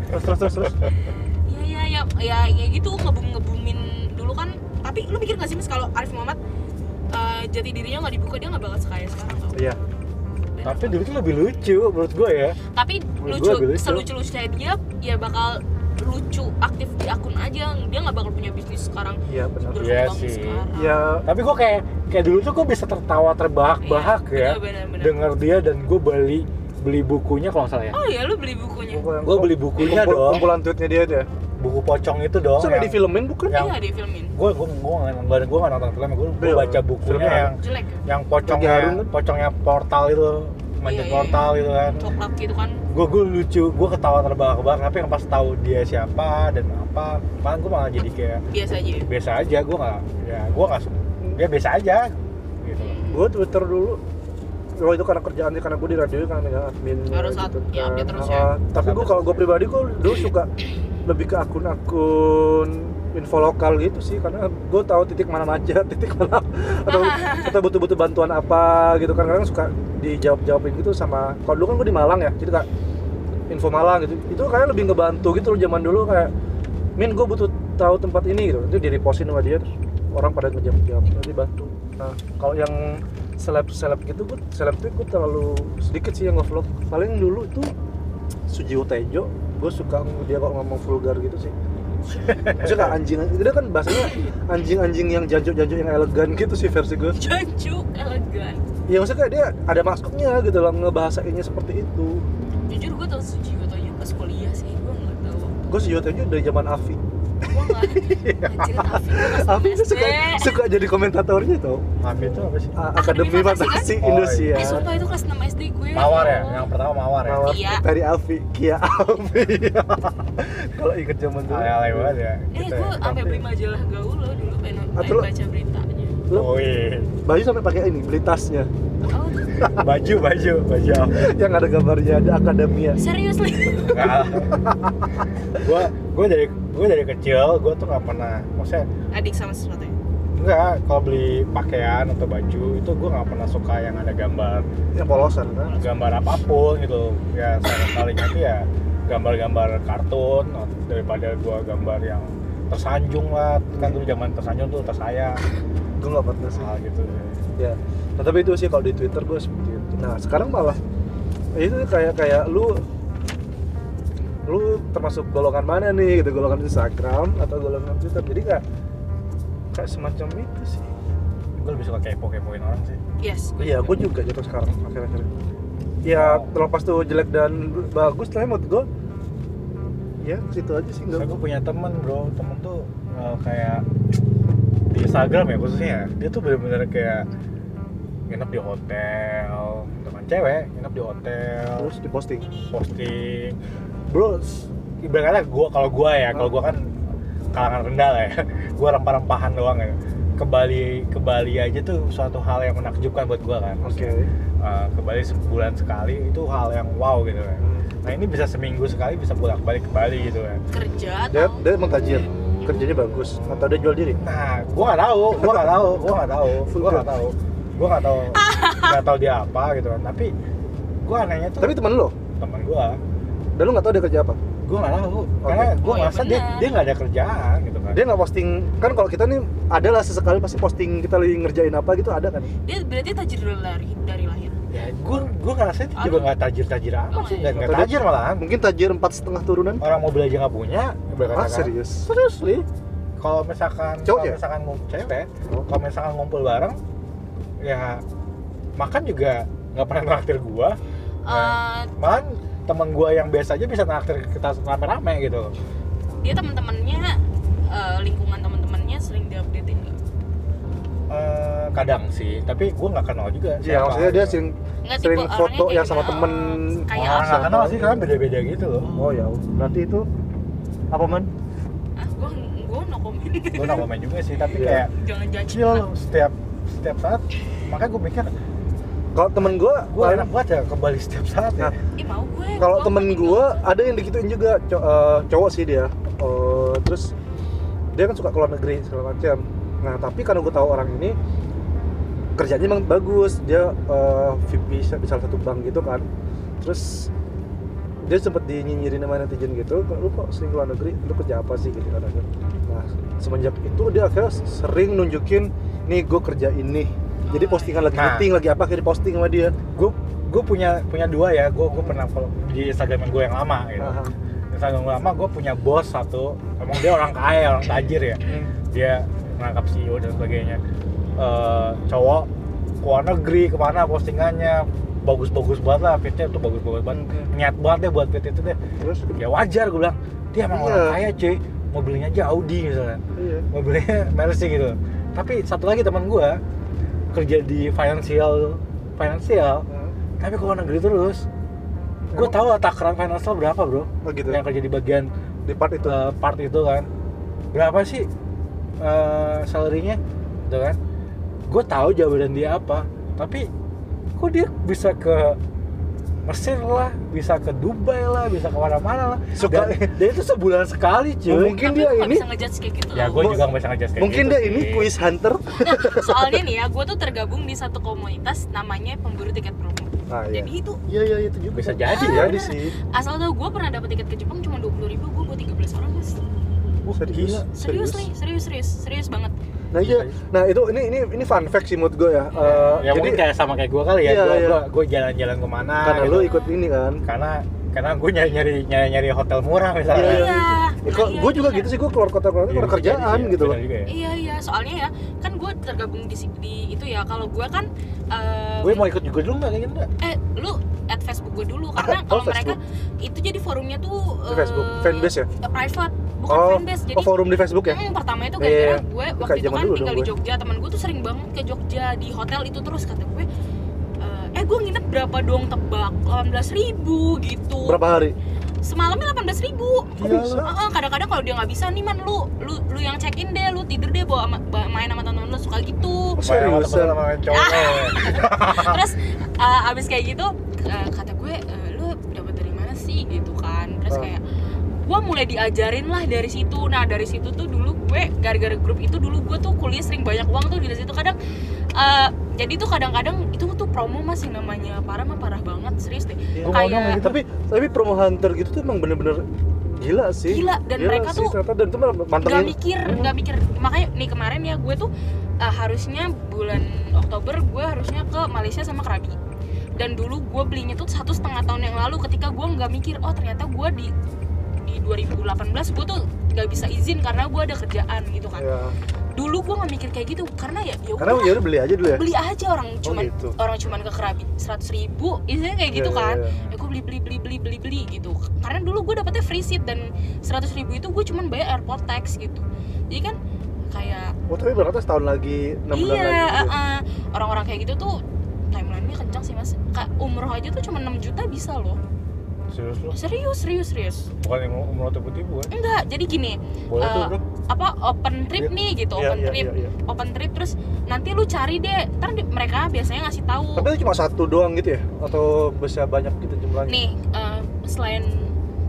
terus terus terus terus. Iya iya ya ya ya gitu ngebum ngebumin dulu kan tapi lu pikir gak sih mas kalau Arif Muhammad jati dirinya nggak dibuka dia nggak bakal sekaya sekarang tau Iya. tapi dulu tuh lebih lucu menurut gue ya tapi Menurut lucu lucu. selucu lucunya dia ya bakal lucu aktif di akun aja dia nggak bakal punya bisnis sekarang Iya benar. Iya sih. Iya. tapi gue kayak kayak dulu tuh gue bisa tertawa terbahak-bahak Iya, ya bener-bener. denger dia dan gue beli beli bukunya kalau nggak salah ya oh iya lu beli bukunya Gua beli bukunya Kumpul- dong. Kumpulan tweetnya dia aja. Buku pocong itu dong yang- di filmin bukan? yang- iya di filmin gue gue gue nggak gue nggak nonton filmnya gue Iya, baca bukunya filmnya. yang jelek ya yang pocongnya Harun kan? pocongnya portal itu manjat Iya, iya, portal gitu kan coklat gitu kan gue gue lucu gue ketawa terbahak-bahak tapi yang pas tahu dia siapa dan apa malah gue malah jadi kayak biasa aja ya. biasa aja gue nggak ya gue nggak ya biasa aja gitu Gue Twitter dulu Oh itu karena kerjaannya karena gue di radio kan ya admin Harus up- ya, update terus ya. tapi gue kalau gue pribadi gue dulu suka lebih ke akun-akun info lokal gitu sih karena gue tahu titik mana macet titik mana atau atau butuh-butuh bantuan apa gitu kan. Kadang suka dijawab jawabin gitu sama kalau dulu kan gue di Malang ya jadi kayak info Malang gitu. Itu kayak lebih ngebantu gitu loh zaman dulu kayak min gue butuh tahu tempat ini gitu. Itu di repostin sama dia terus orang pada ngejawab jawab jadi bantu. Nah kalau yang seleb seleb gitu gue seleb tuh gue terlalu sedikit sih yang nge-vlog. Paling dulu tuh Sujiwo Tejo gue suka dia kok ngomong vulgar gitu sih. Maksudnya anjing dia kan bahasanya anjing-anjing yang janjuk-janjuk yang elegan gitu sih versi gue Jancu elegan. Ya maksudnya dia ada maksudnya gitu loh ngebahasainnya seperti itu. Jujur gue tau Suji gue tau pas kuliah sih gue nggak tahu. Gue Sujiwo Tejo dari zaman Afi gue nggak anjir Afi gue pas Afi tuh SD suka suka jadi komentatornya tuh Mami itu apa sih? Akademi Akademi Fantasi, kan? Oh, Indonesia. Eh sumpah itu kelas 6 SD gue. Mawar ya? Yang pertama mawar ya? Mawar. Iya. dari Afi Kia Afi kalau inget zaman dulu. Alay banget ya Eh gitu gue ya. sampai beli majalah gaul loh dulu pengen, baca beritanya. Lu oh iya. Baju sampai pakai ini beli tasnya. Oh baju baju baju yang ada gambarnya ada akademia serius nih gua gua dari gua dari kecil gua tuh nggak pernah maksudnya Adik sama sesuatu ya? Enggak kalau beli pakaian atau baju itu gua nggak pernah suka yang ada gambar. Yang polosan kan? Gambar apa pun gitu. Ya kalinya itu ya gambar-gambar kartun daripada gua gambar yang tersanjung lah. Kan dulu zaman tersanjung tuh tersayang. Gue nggak pernah sih. Hal gitu. Ya nah, tapi itu sih kalau di Twitter gue seperti itu. Nah sekarang malah itu kayak kayak lu lu termasuk golongan mana nih gitu? Golongan Instagram atau golongan Twitter? Jadi kayak kayak semacam itu sih. Gue lebih suka kepo-kepoin orang sih. Yes iya gue juga jatuh sekarang akhir-akhir ya terlepas tuh jelek dan bagus lah menurut gue ya situ aja sih gue punya temen bro, temen tuh eh, kayak di Instagram ya khususnya, dia tuh bener-bener kayak nginep di hotel dengan cewek, nginep di hotel, terus diposting. Posting, bro, ibaratnya gua kalau gua ya, kalau gua kan kalangan rendah lah ya, gua rempah-rempahan doang ya. Ke Bali, ke Bali aja tuh suatu hal yang menakjubkan buat gua kan. oke. Eh, ke Bali sebulan sekali itu hal yang wow gitu kan. Nah ini bisa seminggu sekali bisa bolak balik ke Bali gitu kan. Kerja dia atau? Dia emang tajir. Kerjanya bagus. Atau dia jual diri? Nah, gua nggak tahu, gua nggak tahu, gua nggak tahu, gua nggak tahu, gua nggak tahu, nggak tahu dia apa gitu kan. Tapi gua anehnya tuh tapi temen lo? Teman gua, dan lu nggak tahu dia kerja apa gua nggak tahu, karena gua Oh, ya ngerasa dia dia nggak ada kerjaan gitu kan. dia nggak posting kan kalau kita nih adalah sesekali pasti posting kita lagi ngerjain apa gitu ada kan dia berarti tajir dari dari, dari lahir Ya, gua gua ngerasa itu juga nggak Oh, sih, iya. dan nggak Atau dia- tajir malahan. mungkin tajir empat setengah turunan Orang mobil aja nggak punya, ah serius Serius li. Kalau misalkan Cowok kalau ya? misalkan cewek, Oh. kalau misalkan ngumpul bareng, ya makan juga nggak pernah traktir gua. Eh, Malah temen gua yang biasa aja bisa traktir kita rame-rame gitu. dia teman-temannya eh, lingkungan teman-temannya sering diupdatein nggak Eh, kadang sih, tapi gua nggak kenal juga. Iya, siapa maksudnya dia gitu. sering Nggak, sering foto yang sama temen Oh, kayak Orang apa? nggak kenal sih, karena beda-beda gitu loh. oh ya berarti itu apa man ah gua gua no comment Gua nggak komen juga sih, tapi Iya. kayak jangan judge chill setiap setiap saat. Makanya gua mikir, kalau temen gue gua enak banget ya ke Bali setiap saat ya. Nah, mau gue. Kalau gua temen mau gue ada yang digituin juga co- eh, cowok sih dia. Eh, terus dia kan suka keluar negeri segala macam nah tapi karena gue tahu orang ini kerjanya emang bagus. Dia eh, VP di salah satu bank gitu kan. Terus dia sempet dinyinyirin sama netizen gitu "Kok lu kok sering keluar negeri? Lu kerja apa sih? Gitu kan. Nah semenjak itu dia akhirnya sering nunjukin nih gue kerja ini jadi postingan lagi Nah. meeting lagi apa akhirnya posting sama dia. Gue gue punya punya dua ya. Gue gue pernah follow di Instagram gue yang lama gitu. Aha. Instagram gue lama gue punya bos satu. Emang dia orang kaya orang tajir ya. Dia ngangkap CEO dan sebagainya. Eh, cowok ke luar negeri ke mana postingannya. Bagus-bagus banget lah fitnya tuh bagus-bagus banget. Hmm. niat banget deh buat fit itu deh. Terus? Ya wajar gue bilang. Dia emang Iya. orang kaya cuy. Mobilnya aja Audi misalnya. Iya. Mobilnya Mercy gitu. Tapi satu lagi teman gue kerja di financial financial tapi kalau negeri terus. Gue tahu takaran financial berapa bro. Oh gitu. Yang kerja di bagian di part itu? uh, part itu kan. Berapa sih uh, salary-nya? Gitu kan. Gue tahu jabatan dia apa. Tapi kok dia bisa ke Mesir lah, bisa ke Dubai lah, bisa ke mana-mana lah. Suka- Dan, dan itu sebulan sekali cuy. Oh, mungkin Tapi dia ini bisa ngejudge kayak gitu Ya loh. gue juga nggak bisa ngejudge kayak mungkin gitu dia sih. ini quiz hunter soalnya nih ya gue tuh tergabung di satu komunitas namanya pemburu tiket promo ah iya jadi itu iya iya itu juga Bisa jadi Bisa ya. jadi sih asal tau gue pernah dapet tiket ke Jepang cuma dua puluh ribu gue buat 13 orang mas oh, serius gila. serius nih serius serius serius banget nah iya nah itu ini ini ini fun fact sih menurut gue ya Eh, Ya jadi mungkin kayak sama kayak gue kali ya. Iya, gue iya. gua, gua jalan-jalan ke mana. karena gitu. lu ikut ini kan karena karena gue nyari nyari nyari nyari hotel murah misalnya. Iya, iya Ya, Iya, gue juga iya. gitu sih gue keluar kota keluar Iya, kerjaan sih, gitu loh ya. iya iya soalnya ya kan gue tergabung di, di itu ya kalau gue kan eh, Gue mau ikut juga dulu nggak kayak gitu nggak? eh lu add Facebook gue dulu karena Oh, kalau mereka itu jadi forumnya tuh eh, Facebook fanbase ya eh, private bukan oh fanbase jadi oh forum di Facebook ya Mm, pertama itu Iya, gara-gara iya. gue waktu kayak itu kan tinggal dong di gue. Jogja temen gue tuh sering banget ke Jogja di hotel itu terus kata gue eh, eh gue nginep berapa dong tebak 18 ribu gitu berapa hari semalamnya 18 ribu Kok bisa? kadang-kadang kalau dia nggak bisa nih man lu lu lu yang check in deh lu tidur deh bawa ba- main sama teman-teman lu suka gitu Oh, Main sama cowok. terus uh, abis kayak gitu uh, kata gue "Eh, lu dapat dari mana sih gitu kan terus Ah. kayak gue mulai diajarin lah dari situ. Nah dari situ tuh dulu gue gara-gara grup itu dulu gue tuh kuliah sering banyak uang tuh di situ. Kadang uh, jadi tuh kadang-kadang itu tuh promo masih namanya parah mah parah banget serius deh. Dong kayak gitu. tapi tapi promo hunter gitu tuh emang bener-bener gila sih. Gila, dan mereka sih, tuh ternyata. Dan itu malah nggak mikir nggak mikir. Makanya nih kemarin ya gue tuh uh, harusnya bulan Oktober gue harusnya ke Malaysia sama Krabi. Dan dulu gue belinya tuh satu setengah tahun yang lalu ketika gue nggak mikir oh ternyata gue di di 2018 gue tuh nggak bisa izin karena gue ada kerjaan gitu kan. Ya. dulu gue nggak mikir kayak gitu karena ya ya karena ya udah beli aja dulu ya? Beli aja orang Oh, cuman gitu. orang cuman ke Krabi seratus ribu isinya kayak gitu Iya, iya, kan. iya. ya gue beli beli beli beli beli beli gitu. Karena dulu gue dapetnya free seat dan seratus ribu itu gue cuman bayar airport tax gitu. Jadi kan kayak oh tapi berarti setahun lagi enam bulan iya lagi gitu uh-uh. orang-orang kayak gitu tuh timelinenya kencang sih mas. Kayak umroh aja tuh cuma 6 juta bisa loh Serius lu? serius serius serius. Bukan yang umroh tipu-tipu kan? enggak jadi gini Boleh tuh Eh, bro. apa open trip Iya. nih gitu Iya, open iya, trip. iya, iya. open trip terus nanti lu cari deh. Ntar di- mereka biasanya ngasih tahu. Tapi itu cuma satu doang gitu ya? Atau bisa banyak gitu jumlahnya? Nih eh, selain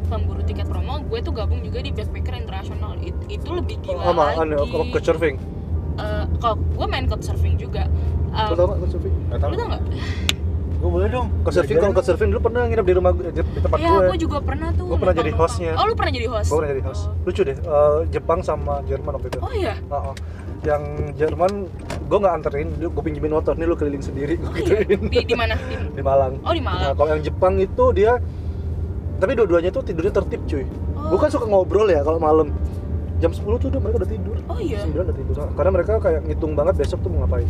pemburu tiket promo gue tuh gabung juga di backpacker internasional It- itu lebih gila sama lagi. anu ke surfing? Eh, kalau gue main couchsurfing juga. Eh, lo tau nggak ke surfing? Gak tau lu tau nggak gue boleh dong. Ke surfing kalau ke surfing dulu pernah nginep di rumah gue di, di tempat ya gue gue juga pernah tuh Gua pernah jadi hostnya. oh lu pernah jadi host? Gue pernah jadi host. Lucu deh eh, Jepang sama Jerman waktu itu. Oh iya? Heeh. yang Jerman gue nggak anterin gue pinjemin motor nih lu keliling sendiri oh gue iya? gituin di, di mana? Di, di Malang. Oh di Nah, Malang kalau yang Jepang itu dia tapi dua-duanya tuh tidurnya tertib cuy. Oh. gue kan suka ngobrol ya kalau malam jam 10 tuh udah mereka udah tidur oh iya jam 9 udah tidur karena mereka kayak ngitung banget besok tuh mau ngapain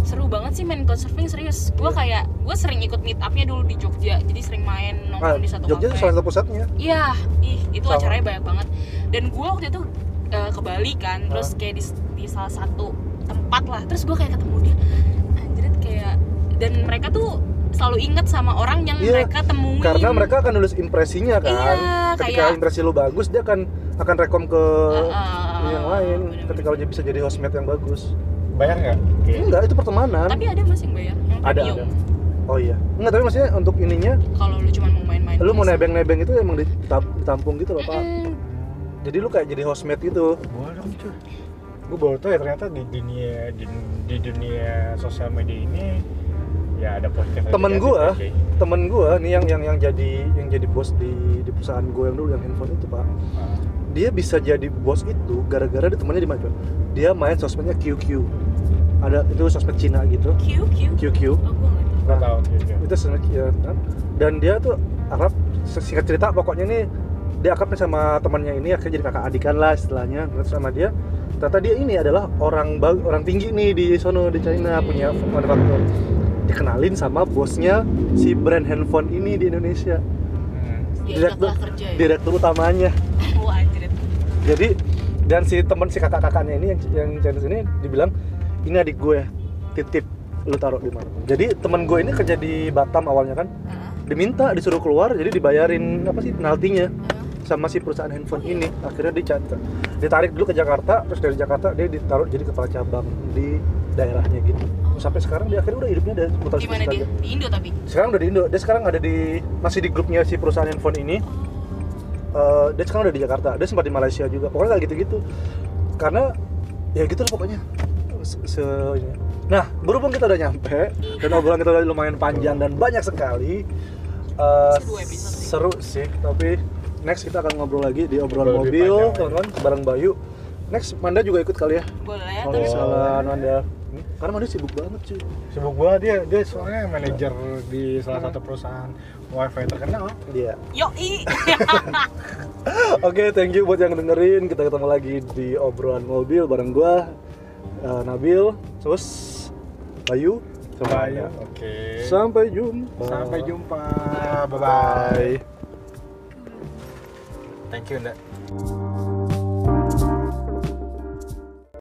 seru banget sih main couchsurfing serius gue kayak gue sering ikut meet upnya dulu di Jogja jadi sering main nah, nongkrong di satu Jogja itu cafe. salah satu pusatnya Iya, ih itu Sama. acaranya banyak banget. Dan gue waktu itu eh, ke Bali kan, terus Hah? kayak di, di salah satu tempat lah. Terus gue kayak ketemu dia, anjir kayak dan mereka tuh selalu inget sama orang yang Iya, mereka temuin. karena mereka akan nulis impresinya kan Iya, ketika kayak- impresi lu bagus dia akan akan rekom ke Heeh, yang lain bener-bener. ketika lu bisa jadi hostmate yang bagus. Bayar nggak? Kayak- enggak itu pertemanan. Tapi ada masih yang bayar, yang Ada, ada. oh iya. Enggak tapi maksudnya untuk ininya Kalau lu cuma mau main-main. lu mau nebeng-nebeng itu emang ditam- ditampung gitu loh pak. Jadi lu kayak jadi hostmate gitu. Boleh dong cuy. Gue baru tau ya ternyata di dunia di, di dunia sosial media ini ya ada positif Temen cuy. temen gue nih yang yang yang jadi yang jadi bos di di perusahaan gue yang dulu yang handphone itu pak. Ah. Dia bisa jadi bos itu gara-gara dia temannya di mana dia main sosmednya QQ ada itu sosmed Cina gitu. QQ Oh, gue nggak tahu. Itu sosmed ya, kan? dan dia tuh Arab singkat cerita pokoknya nih dia akrabnya sama temannya ini akhirnya jadi kakak adikan lah istilahnya terus sama dia ternyata dia ini adalah orang bag- orang tinggi nih di sono di China punya manufaktur dikenalin sama bosnya si brand handphone ini di Indonesia Hmm. Direktur ya. direktur utamanya. Jadi dan si teman si kakak kakaknya ini yang yang Chinese ini dibilang ini adik gue titip lu taruh di mana. Jadi teman gue ini kerja di Batam awalnya kan. Heeh, diminta disuruh keluar jadi dibayarin apa sih penaltinya heeh. sama si perusahaan handphone ini. Akhirnya dicatat ditarik dulu ke Jakarta terus dari Jakarta dia ditaruh jadi kepala cabang di daerahnya gitu. Sampai sekarang dia akhirnya udah hidupnya dari muter Di? Di Indo tapi. sekarang udah di Indo dia sekarang ada di masih di grupnya si perusahaan handphone ini Eh, dia sekarang udah di Jakarta dia sempat di Malaysia juga pokoknya kayak gitu-gitu. Karena ya gitu lah pokoknya. Se, nah berhubung kita udah nyampe dan obrolan kita udah lumayan panjang dan banyak sekali eh, Seru sih. seru sih. Tapi next kita akan ngobrol lagi di obrolan mobil ya. teman-teman bareng Bayu. Next Manda juga ikut kali ya? Boleh kalau misalnya Manda. Ini karena Manda sibuk banget cuy. Sibuk gua dia dia soalnya manajer di salah satu perusahaan wifi terkenal. dia Yoi. Oke, thank you buat yang dengerin. Kita ketemu lagi di obrolan mobil bareng gua eh, Nabil, terus Bayu, sama Bayu. Oke. Sampai jumpa. Sampai jumpa. Bye bye. Thank you, Nda.